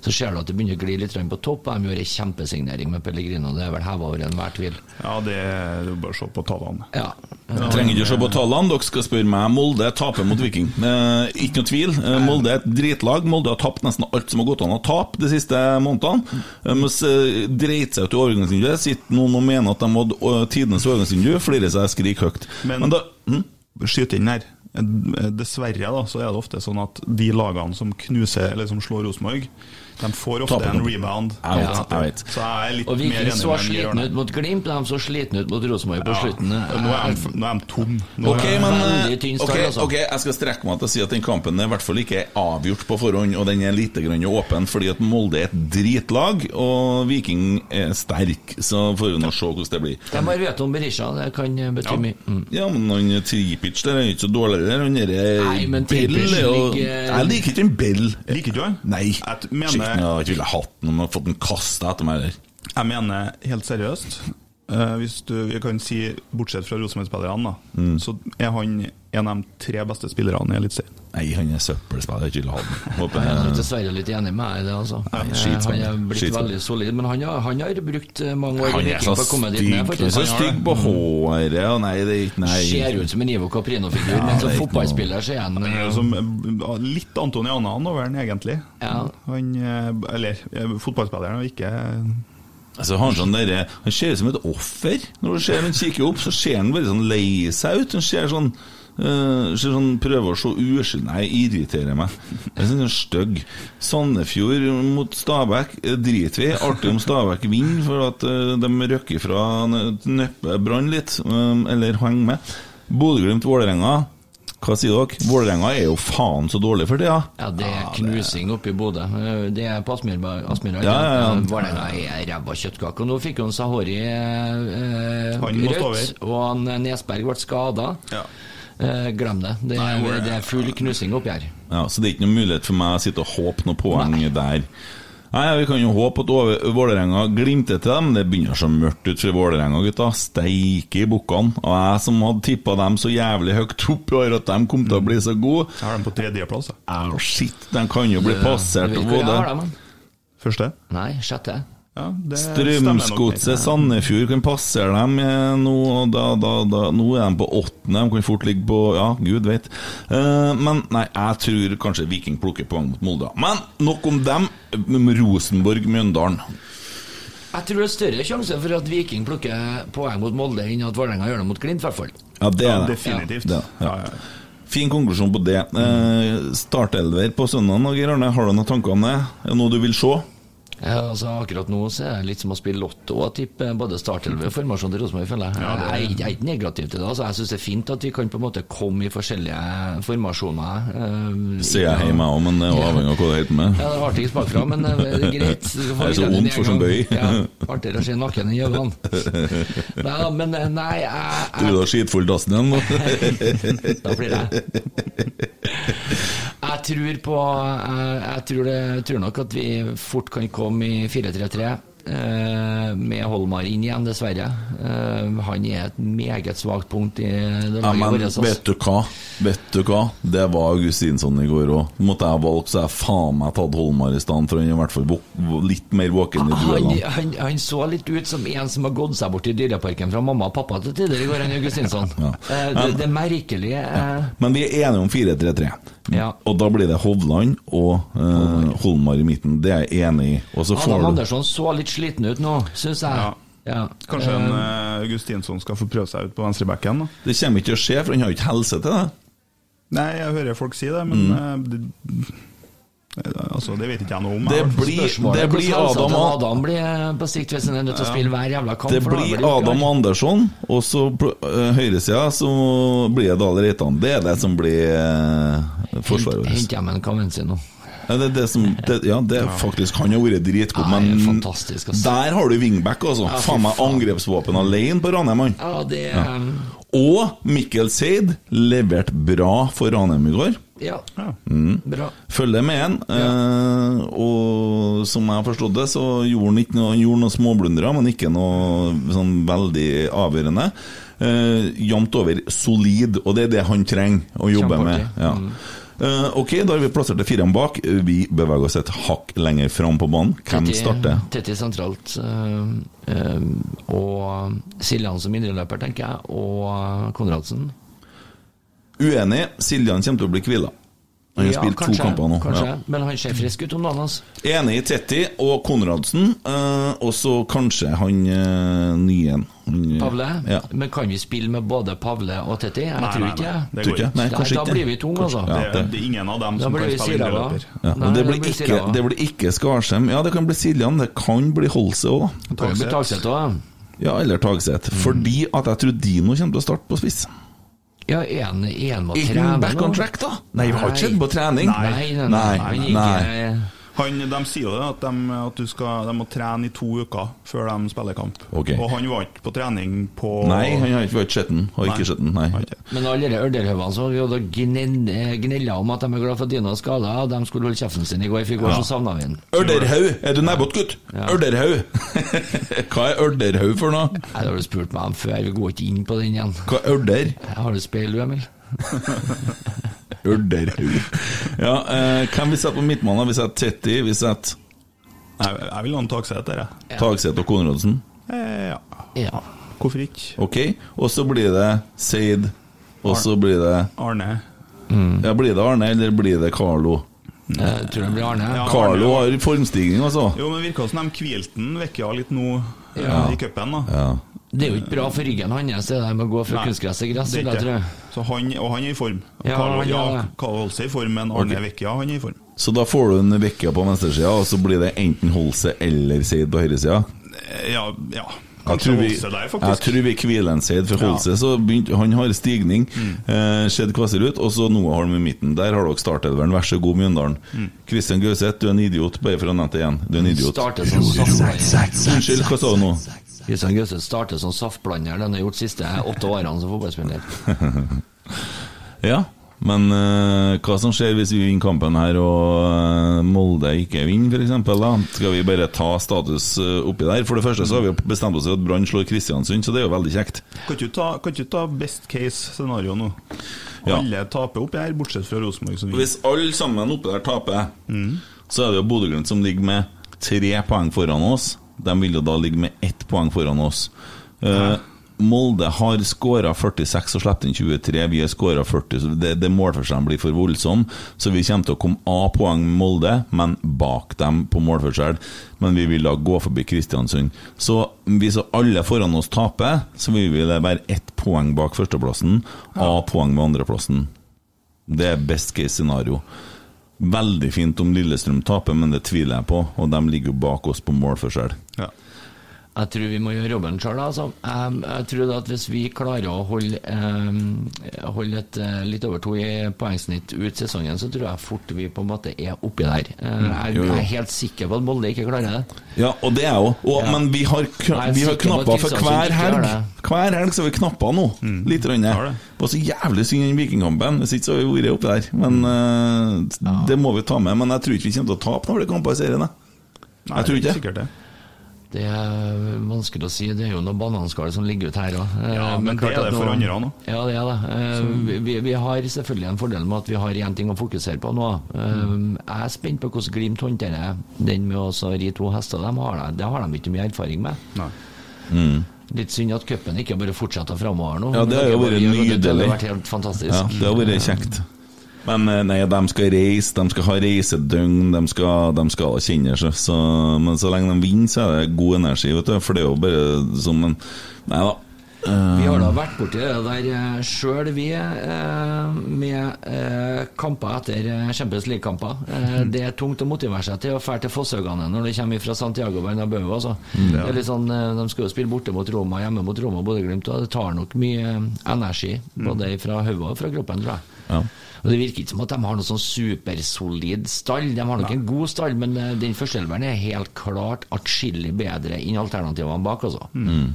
Så ser du at det begynner å gli litt på topp, de gjør en kjempesignering med Pellegrino. Det er vel heva over enhver tvil. Ja, det er jo bare å se på tallene. Ja. ja. trenger ikke å se på tallene, dere skal spørre meg. Molde taper mot Viking. Eh, ikke noe tvil. Eh, Molde er et dritlag. Molde har tapt nesten alt som har gått an å tape de siste månedene. De dreit seg ut i overgangsvinduet. Sitter noen og mener at de hadde eh, tidenes overgangsvindu, flirer seg skriker høyt. Men, Men da hm? skyt inn her. Eh, Dessverre da, så er det ofte sånn at de lagene som knuser, eller som slår Rosenborg, de får ofte en rebound. Jeg vet, jeg vet. Så jeg er litt Og mer Viking så sliten ut mot Glimt, og de så sliten ut mot Rosenborg på slutten. Ja, nå er de, nå er de tom. Nå Ok, er- men eh, tynn ok, altså. ok, Jeg skal strekke meg til å si at den kampen er i hvert fall ikke er avgjort på forhånd, og den er lite grann åpen, fordi at Molde er et dritlag, og Viking er sterk. Så får vi nå se hvordan det blir. Jeg bare vet om Berisha, det kan bety bety mye. Mm. Ja, men han Tripic der er ikke så dårlig der. Han derre men Bell er jo Jeg liker ikke en Bell. Liker du han? Nei. Jeg mener- jeg har ikke villet hatt den og fått den kasta etter meg. Jeg mener helt seriøst eh, Hvis du vi kan si, bortsett fra Rosenborg-spillerne, da, Mm. så er han en av de tre beste spillerne i Eliteserien. Nei, han er søppelspiller. Jeg vil ha den. Håper Jeg er dessverre litt enig med deg i det, altså. Nei, han er blitt Skitspennende. veldig solid, men han har, han har brukt eh, mange år i er Viking på å komme dit ned. han er så stygg på håret, og nei, det er ikke Nei. Ser ut som en Ivo Caprino-figur, Ja, men som er fotballspiller så er han Han er eh, som litt Antonianan over han, egentlig. Ja. Han, eller fotballspilleren, og ikke Altså, han, sånn ut som et offer. Når han kikker opp, så ser han bare sånn lei seg ut. Han ser sånn eh, ser sånn, Prøver å se uskyldig Nei, irriterer meg. Jeg er stygg. Sandefjord mot Stabæk eh, driter vi. Artig om Stabæk vinner, for at eh, de røkker fra neppe Brann litt. eh, eller henger med. Bodø-Glimt-Vålerenga. Hva sier dere? Vålerenga er jo faen så dårlig for tida. Ja, det er knusing oppe i Bodø. Det er på Aspmyr- Aspmyra. Ja, ja, ja. Vålerenga er ræva kjøttkake. Og nå fikk hun en Sahori eh, rødt, og han Nesberg ble skada. Eh, glem det. Det er, det er full knusing oppi her. Ja, Så det er ikke noen mulighet for meg å sitte og håpe noe poeng der. Nei, Vi kan jo håpe at Vålerenga glimter til dem. Det begynner så mørkt ut for Vålerenga, gutta. Steike i bukkene. Og jeg som hadde tippa dem så jævlig høyt opp i år at de kom til å bli så gode Jeg har dem på tredjeplass. Au, shit, de kan jo bli passert. Hvor både har de den? Første? Nei, sjette. Ja. Strømsgodset Sandefjord kan passere dem eh, nå, og da, da, da, nå er de på åttende. De kan fort ligge på Ja, gud vet. Eh, men nei, jeg tror kanskje Viking plukker poeng mot Molde. Men nok om dem. Rosenborg-Mjøndalen. Jeg tror det er større sjanse for at Viking plukker poeng mot Molde enn at Vålerenga gjør det mot Glimt, i hvert fall. Ja, det er Ja, det. definitivt. Det, ja. Fin konklusjon på det. Eh, startelver på søndag, Geir Arne. Har du noen tanker om det? Er det noe du vil se? Ja, altså Akkurat nå så er det litt som å spille lotto og tippe både startelve og formasjon til Rosenborg, føler jeg. Ja, det Jeg ikke- jeg er ikke negativ til det. altså Jeg syns det er fint at vi kan på en måte komme i forskjellige formasjoner. eh, Sier jeg hjemme òg, men det er avhengig av hva det heter med. Ja, det er artigst bakfra, men eh, greit. Det er så vondt for som gang. bøy. Ja, artigere å se nakken enn øynene. Nei da, men eh, nei, jeg, Du har skitfull dassen igjen nå. Da blir det. Jeg tror på Jeg, jeg tror, det, jeg tror nok at vi fort kan komme i 4-3-3. Eh, med Holmar inn igjen, dessverre. Eh, han er et meget svakt punkt i det laget men vårt. altså. vet du hva? Vet du hva? Det var Augustinsson i går òg. Måtte jeg valgt, så jeg faen meg tatt Holmar i stedet, for han er i hvert fall litt mer våken i Han, duellene. han, han så litt ut som en som har gått seg bort i dyreparken fra mamma og pappa til tider i går, han Augustinsson. ja. det, det merkelige ja. Men vi er enige om 4-3-3. Ja. Og da blir det Hovland og eh, Holmar i midten. Det er jeg enig i. Og så får Adam Andersson så litt sliten ut nå, syns jeg. Ja. Ja. Kanskje en Eh, eh, Augustinsson skal få prøve seg ut på venstrebacken? Det kommer ikke til å skje, for han har jo ikke helse til det. Nei, jeg hører folk si det, men mm. det, eh, altså, det vet ikke jeg noe om. Det blir, det blir Adam, Adam blir på sikt hvis han er nødt til å spille hver jævla kamp. det blir Adam Andersson, og så på høyresida så blir det Dahl Reitan. Det er det som blir forsvaret vårt. Hent hjem en Kavenzi nå. Ja, det, det som, det, ja, det er faktisk Han har vært dritgod, Ja, det er men fantastisk, ass. der har du wingback, altså. Ja, faen meg angrepsvåpen alene på Ranheim, mann. Ja, det Ja. Og Mikkel Seid leverte bra for Ranheim i går. Ja, Mm. bra. Følger med han. Eh, og som jeg har forstått det, så gjorde han ikke noe, han gjorde noen småblundere, men ikke noe sånn veldig avgjørende. Eh, Jevnt over solid, og det er det han trenger å jobbe med. Ja. Mm. Eh, ok, da har vi plassert til fireren bak. Vi beveger oss et hakk lenger fram på banen. Hvem Tetti- starter? Tetti sentralt. øh, øh, og Siljan som indreløper, tenker jeg. Og Konradsen. Uenig. Siljan kommer til å bli hvila. Han har Ja, spilt kanskje, to kamper nå. Kanskje, Ja. Men han ser frisk ut om dagen. Altså. Enig i Tetti og Konradsen, eh, og så kanskje han uh, nye han, eh, Pavle. Ja. Men kan vi spille med både Pavle og Tetti? Jeg Nei, tror nei, ikke nei, det går ikke? Nei, kanskje da ikke. blir vi tunge, altså. Ja, det, det- det er ingen av dem Da som kan spille indreløper. Ja, Nei, det det blir ikke, det blir ikke Skarsheim. Ja, det kan bli Siljan. Det kan bli Holse òg, da. Ja, eller Tagseth. Fordi at jeg tror Dino kommer til å starte på spiss. Ja, en, en må Ikke trene back on track, da? Nei, vi har ikke sett på trening. Nei, nei, nei. Nei, nei, nei. Han, de sier jo det, at, de, at du skal, de må trene i to uker før de spiller kamp. Okay. Og han var ikke på trening på Nei, han har ikke vært sett den. Har ikke Nei. nei. Ikke. Men alle de Ørderhaugene som gnella om at de er glad for Dino skala, skada, de skulle holde kjeften sin i går, fikk går Ja. så savna vi den. Ørderhaug! Er du nebbot, gutt? Ja. Ørderhaug! Hva er Ørderhaug for noe? Nei, Det har du spurt meg om før, vi går ikke inn på den igjen. Hva er ørder? Har du speil, du, Emil? Ørderhaug. Ja, eh, hvem vi setter på midtmannen, da? Vi setter Tetti, vi setter Jeg, jeg vil ha en Tagseth der, jeg. Tagseth og Konradsen. Eh, ja. Ja. Hvorfor ikke? Ok, og så blir det Seid, og så blir det Arne. Ja, Blir det Arne, eller blir det Carlo? Jeg tror det blir Arne. Ja, Carlo Arne. har formstigning, altså. Jo, men virka som de hvilte den vekka litt nå eh, Ja. i cupen. da. Ja. Det er jo ikke bra for ryggen hans, det der med å gå fra kunstgress til gress. det er ikke. Så han, og han er i form. Ja, Carl, han ja. Holse er i form, men Arne okay. Vecchia han er i form. Så da får du en Vekkia på venstresida, og så blir det enten Holse eller Seid på høyresida? Eh, Ja, ja. Jeg tror, vi, der, jeg tror vi hviler en Seid, for Ja. Holse så begynte, han har stigning. Eh, Skjedd hva ser ut, og så Noah Holm i midten. Der har dere startelveren. Vær så god, Mjøndalen. Kristian Gauseth, du er en idiot, bare for å nevne det igjen. Du er en idiot. Unnskyld, hva sa du nå? Kristian Gauseth starter som saftblander. Den har gjort de siste åtte årene som fotballspiller. Ja, men uh, hva som skjer hvis vi vinner kampen her og uh, Molde ikke vinner, f.eks.? Skal vi bare ta status uh, oppi der? For det første så har vi bestemt oss for at Brann slår Kristiansund, så det er jo veldig kjekt. Kan du ta, kan du ta best case scenario nå? Ja. Alle taper oppi her, bortsett fra Rosenborg. som vinner. Hvis alle sammen oppi der taper, så er det jo Bodø-Glimt som ligger med tre poeng foran oss. De vil jo da ligge med ett poeng foran oss. Eh, Molde har skåra 46 og slipper inn 23. Vi har skåra 40, så det, det målforskjellen blir for voldsom. Så vi kommer til å komme A-poeng med Molde, men bak dem på målforskjell. Men vi vil da gå forbi Kristiansund. Så hvis alle foran oss taper, så vil vi være ett poeng bak førsteplassen, A-poeng med andreplassen. Det er best case scenario. Veldig fint om Lillestrøm taper, men det tviler jeg på. Og de ligger jo bak oss på målforskjell. Jeg tror vi må gjøre jobben sjøl. Altså. Jeg, jeg tror at hvis vi klarer å holde, eh, holde et eh, litt over to i poengsnitt ut sesongen, så tror jeg fort vi på en måte er oppi der. Eh, jeg, Jo, jo. jeg er helt sikker på at Molde ikke klarer det. Ja, og det er jo òg. Ja. Men vi har, Jeg vi har knapper for hver helg. Hver helg så har vi knappa nå. Litt. Rann. Det var så jævlig synd i den Vikingkampen. Hvis ikke så hadde vi vært oppi der. Men eh, det må vi ta med. Men jeg tror ikke vi kommer til å tape er kamper i serien. jeg. Jeg tror ikke det. Det er vanskelig å si. Det er jo noe bananskall som ligger ut her òg. Ja, men det er det for andre òg nå. Ja, det er det. Eh, Vi, vi har selvfølgelig en fordel med at vi har én ting å fokusere på nå. Eh, Jeg er spent på hvordan Glimt håndterer den med å så ri to hester. De har, det- det har de ikke mye erfaring med. Mm. Litt synd at cupen ikke bare fortsetter framover nå. Ja, det har jo vært nydelig. det har vært helt fantastisk. Ja, det har vært kjekt. Men eh, nei, de skal reise, de skal ha reisedøgn, de skal, de skal kjenne seg. Så, men så lenge de vinner, så er det god energi, vet du. For det er jo bare som en Nei da. Eh, Vi har da vært borti det der sjøl, vi, eh, med eh, kamper etter eh, Champions League-kamper. Eh, Det er tungt å motivere seg til å dra til Fosshaugane når det kommer fra Santiago Bernabeu. Altså. Mm. Litt sånn, eh, de skal jo spille borte mot Roma, hjemme mot Roma og Bodø-Glimt, det tar nok mye eh, energi, både fra hodet og fra kroppen, tror jeg. Ja. Og Det virker ikke som at de har noe sånn supersolid stall. De har nok en god stall, men eh, den førsteelveren er helt klart atskillig bedre enn alternativene bak. Altså. Mm.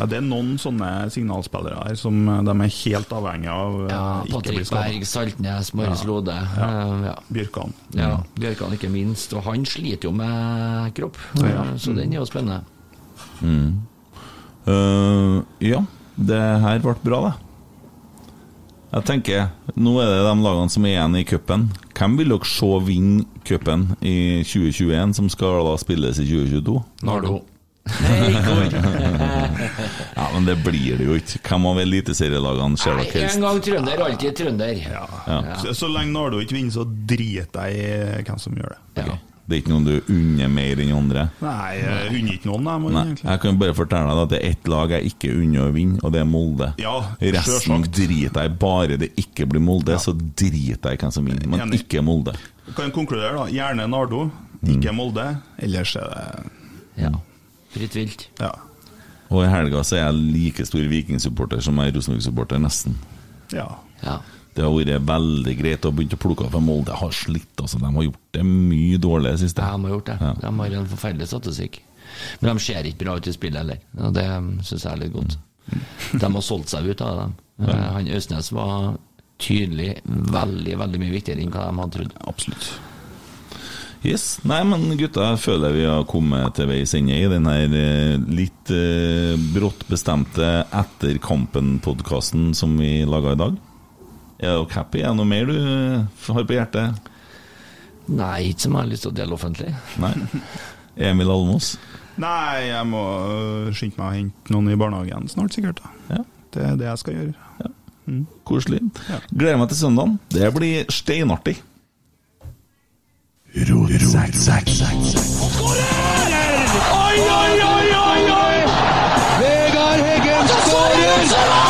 Ja, det er noen sånne signalspillere her som eh, de er helt avhengig av eh, Ja, Patrick. Berg, Saltnes, Marius Ja. Lode. Ja. ja. Bjørkan. Ja, Bjørkan ikke minst. Og han sliter jo med kropp, Ja. så den er jo spennende. Mm. Uh, ja, det her ble bra, det. Jeg tenker, Nå er det de lagene som er igjen i cupen. Hvem vil dere se vinne cupen i 2021, som skal da spilles i 2022? Nardo. ja, Men det blir det jo ikke. Hvem av eliteserielagene ser dere helst? En gang trønder, alltid trønder. Ja. Så, så lenge Nardo ikke vinner, så driter jeg i hvem som gjør det. Ok. Det er ikke noen du unner mer enn andre? Nei, jeg unner ikke noen, jeg. Nei, jeg kan bare fortelle deg at det er ett lag jeg ikke unner å vinne, og det er Molde. Ja, Resten driter jeg. Bare det ikke blir Molde, så driter jeg i hvem som vinner. Men Enig. ikke Molde. Kan konkludere, da. Gjerne Nardo, Mm. ikke Molde. Ellers er det Ja. Fritt vilt. Ja. Og i helga så er jeg like stor Viking-supporter som jeg er Rosenborg-supporter, nesten. Ja. Ja. Det har vært veldig greit å begynne å plukke for Molde har slitt. Altså, de har gjort det mye dårlig siste. De har gjort det. Ja. De har en forferdelig statistikk. Men de ser ikke bra ut i spillet heller, og det syns jeg er litt godt. De har solgt seg ut av dem. Ja. Eh, Han Østnes var tydelig veldig, veldig mye viktigere enn hva de hadde trodd. Absolutt. Yes. Nei, men gutta, jeg føler vi har kommet til veis ende i den her eh, litt eh, brått bestemte Etter kampen-podkasten som vi laga i dag. Er dere happy? Er det noe mer du eh, har på hjertet? Nei, ikke som jeg har lyst til å dele offentlig. Nei. Emil Almås? Nei, jeg må øh, skynde meg å hente noen i barnehagen snart, sikkert. da. Det er det jeg skal gjøre. Koselig. Gleder meg til søndagen. Det blir steinartig. Oi, oi, oi, oi, oi! Vegard Heggen skårer!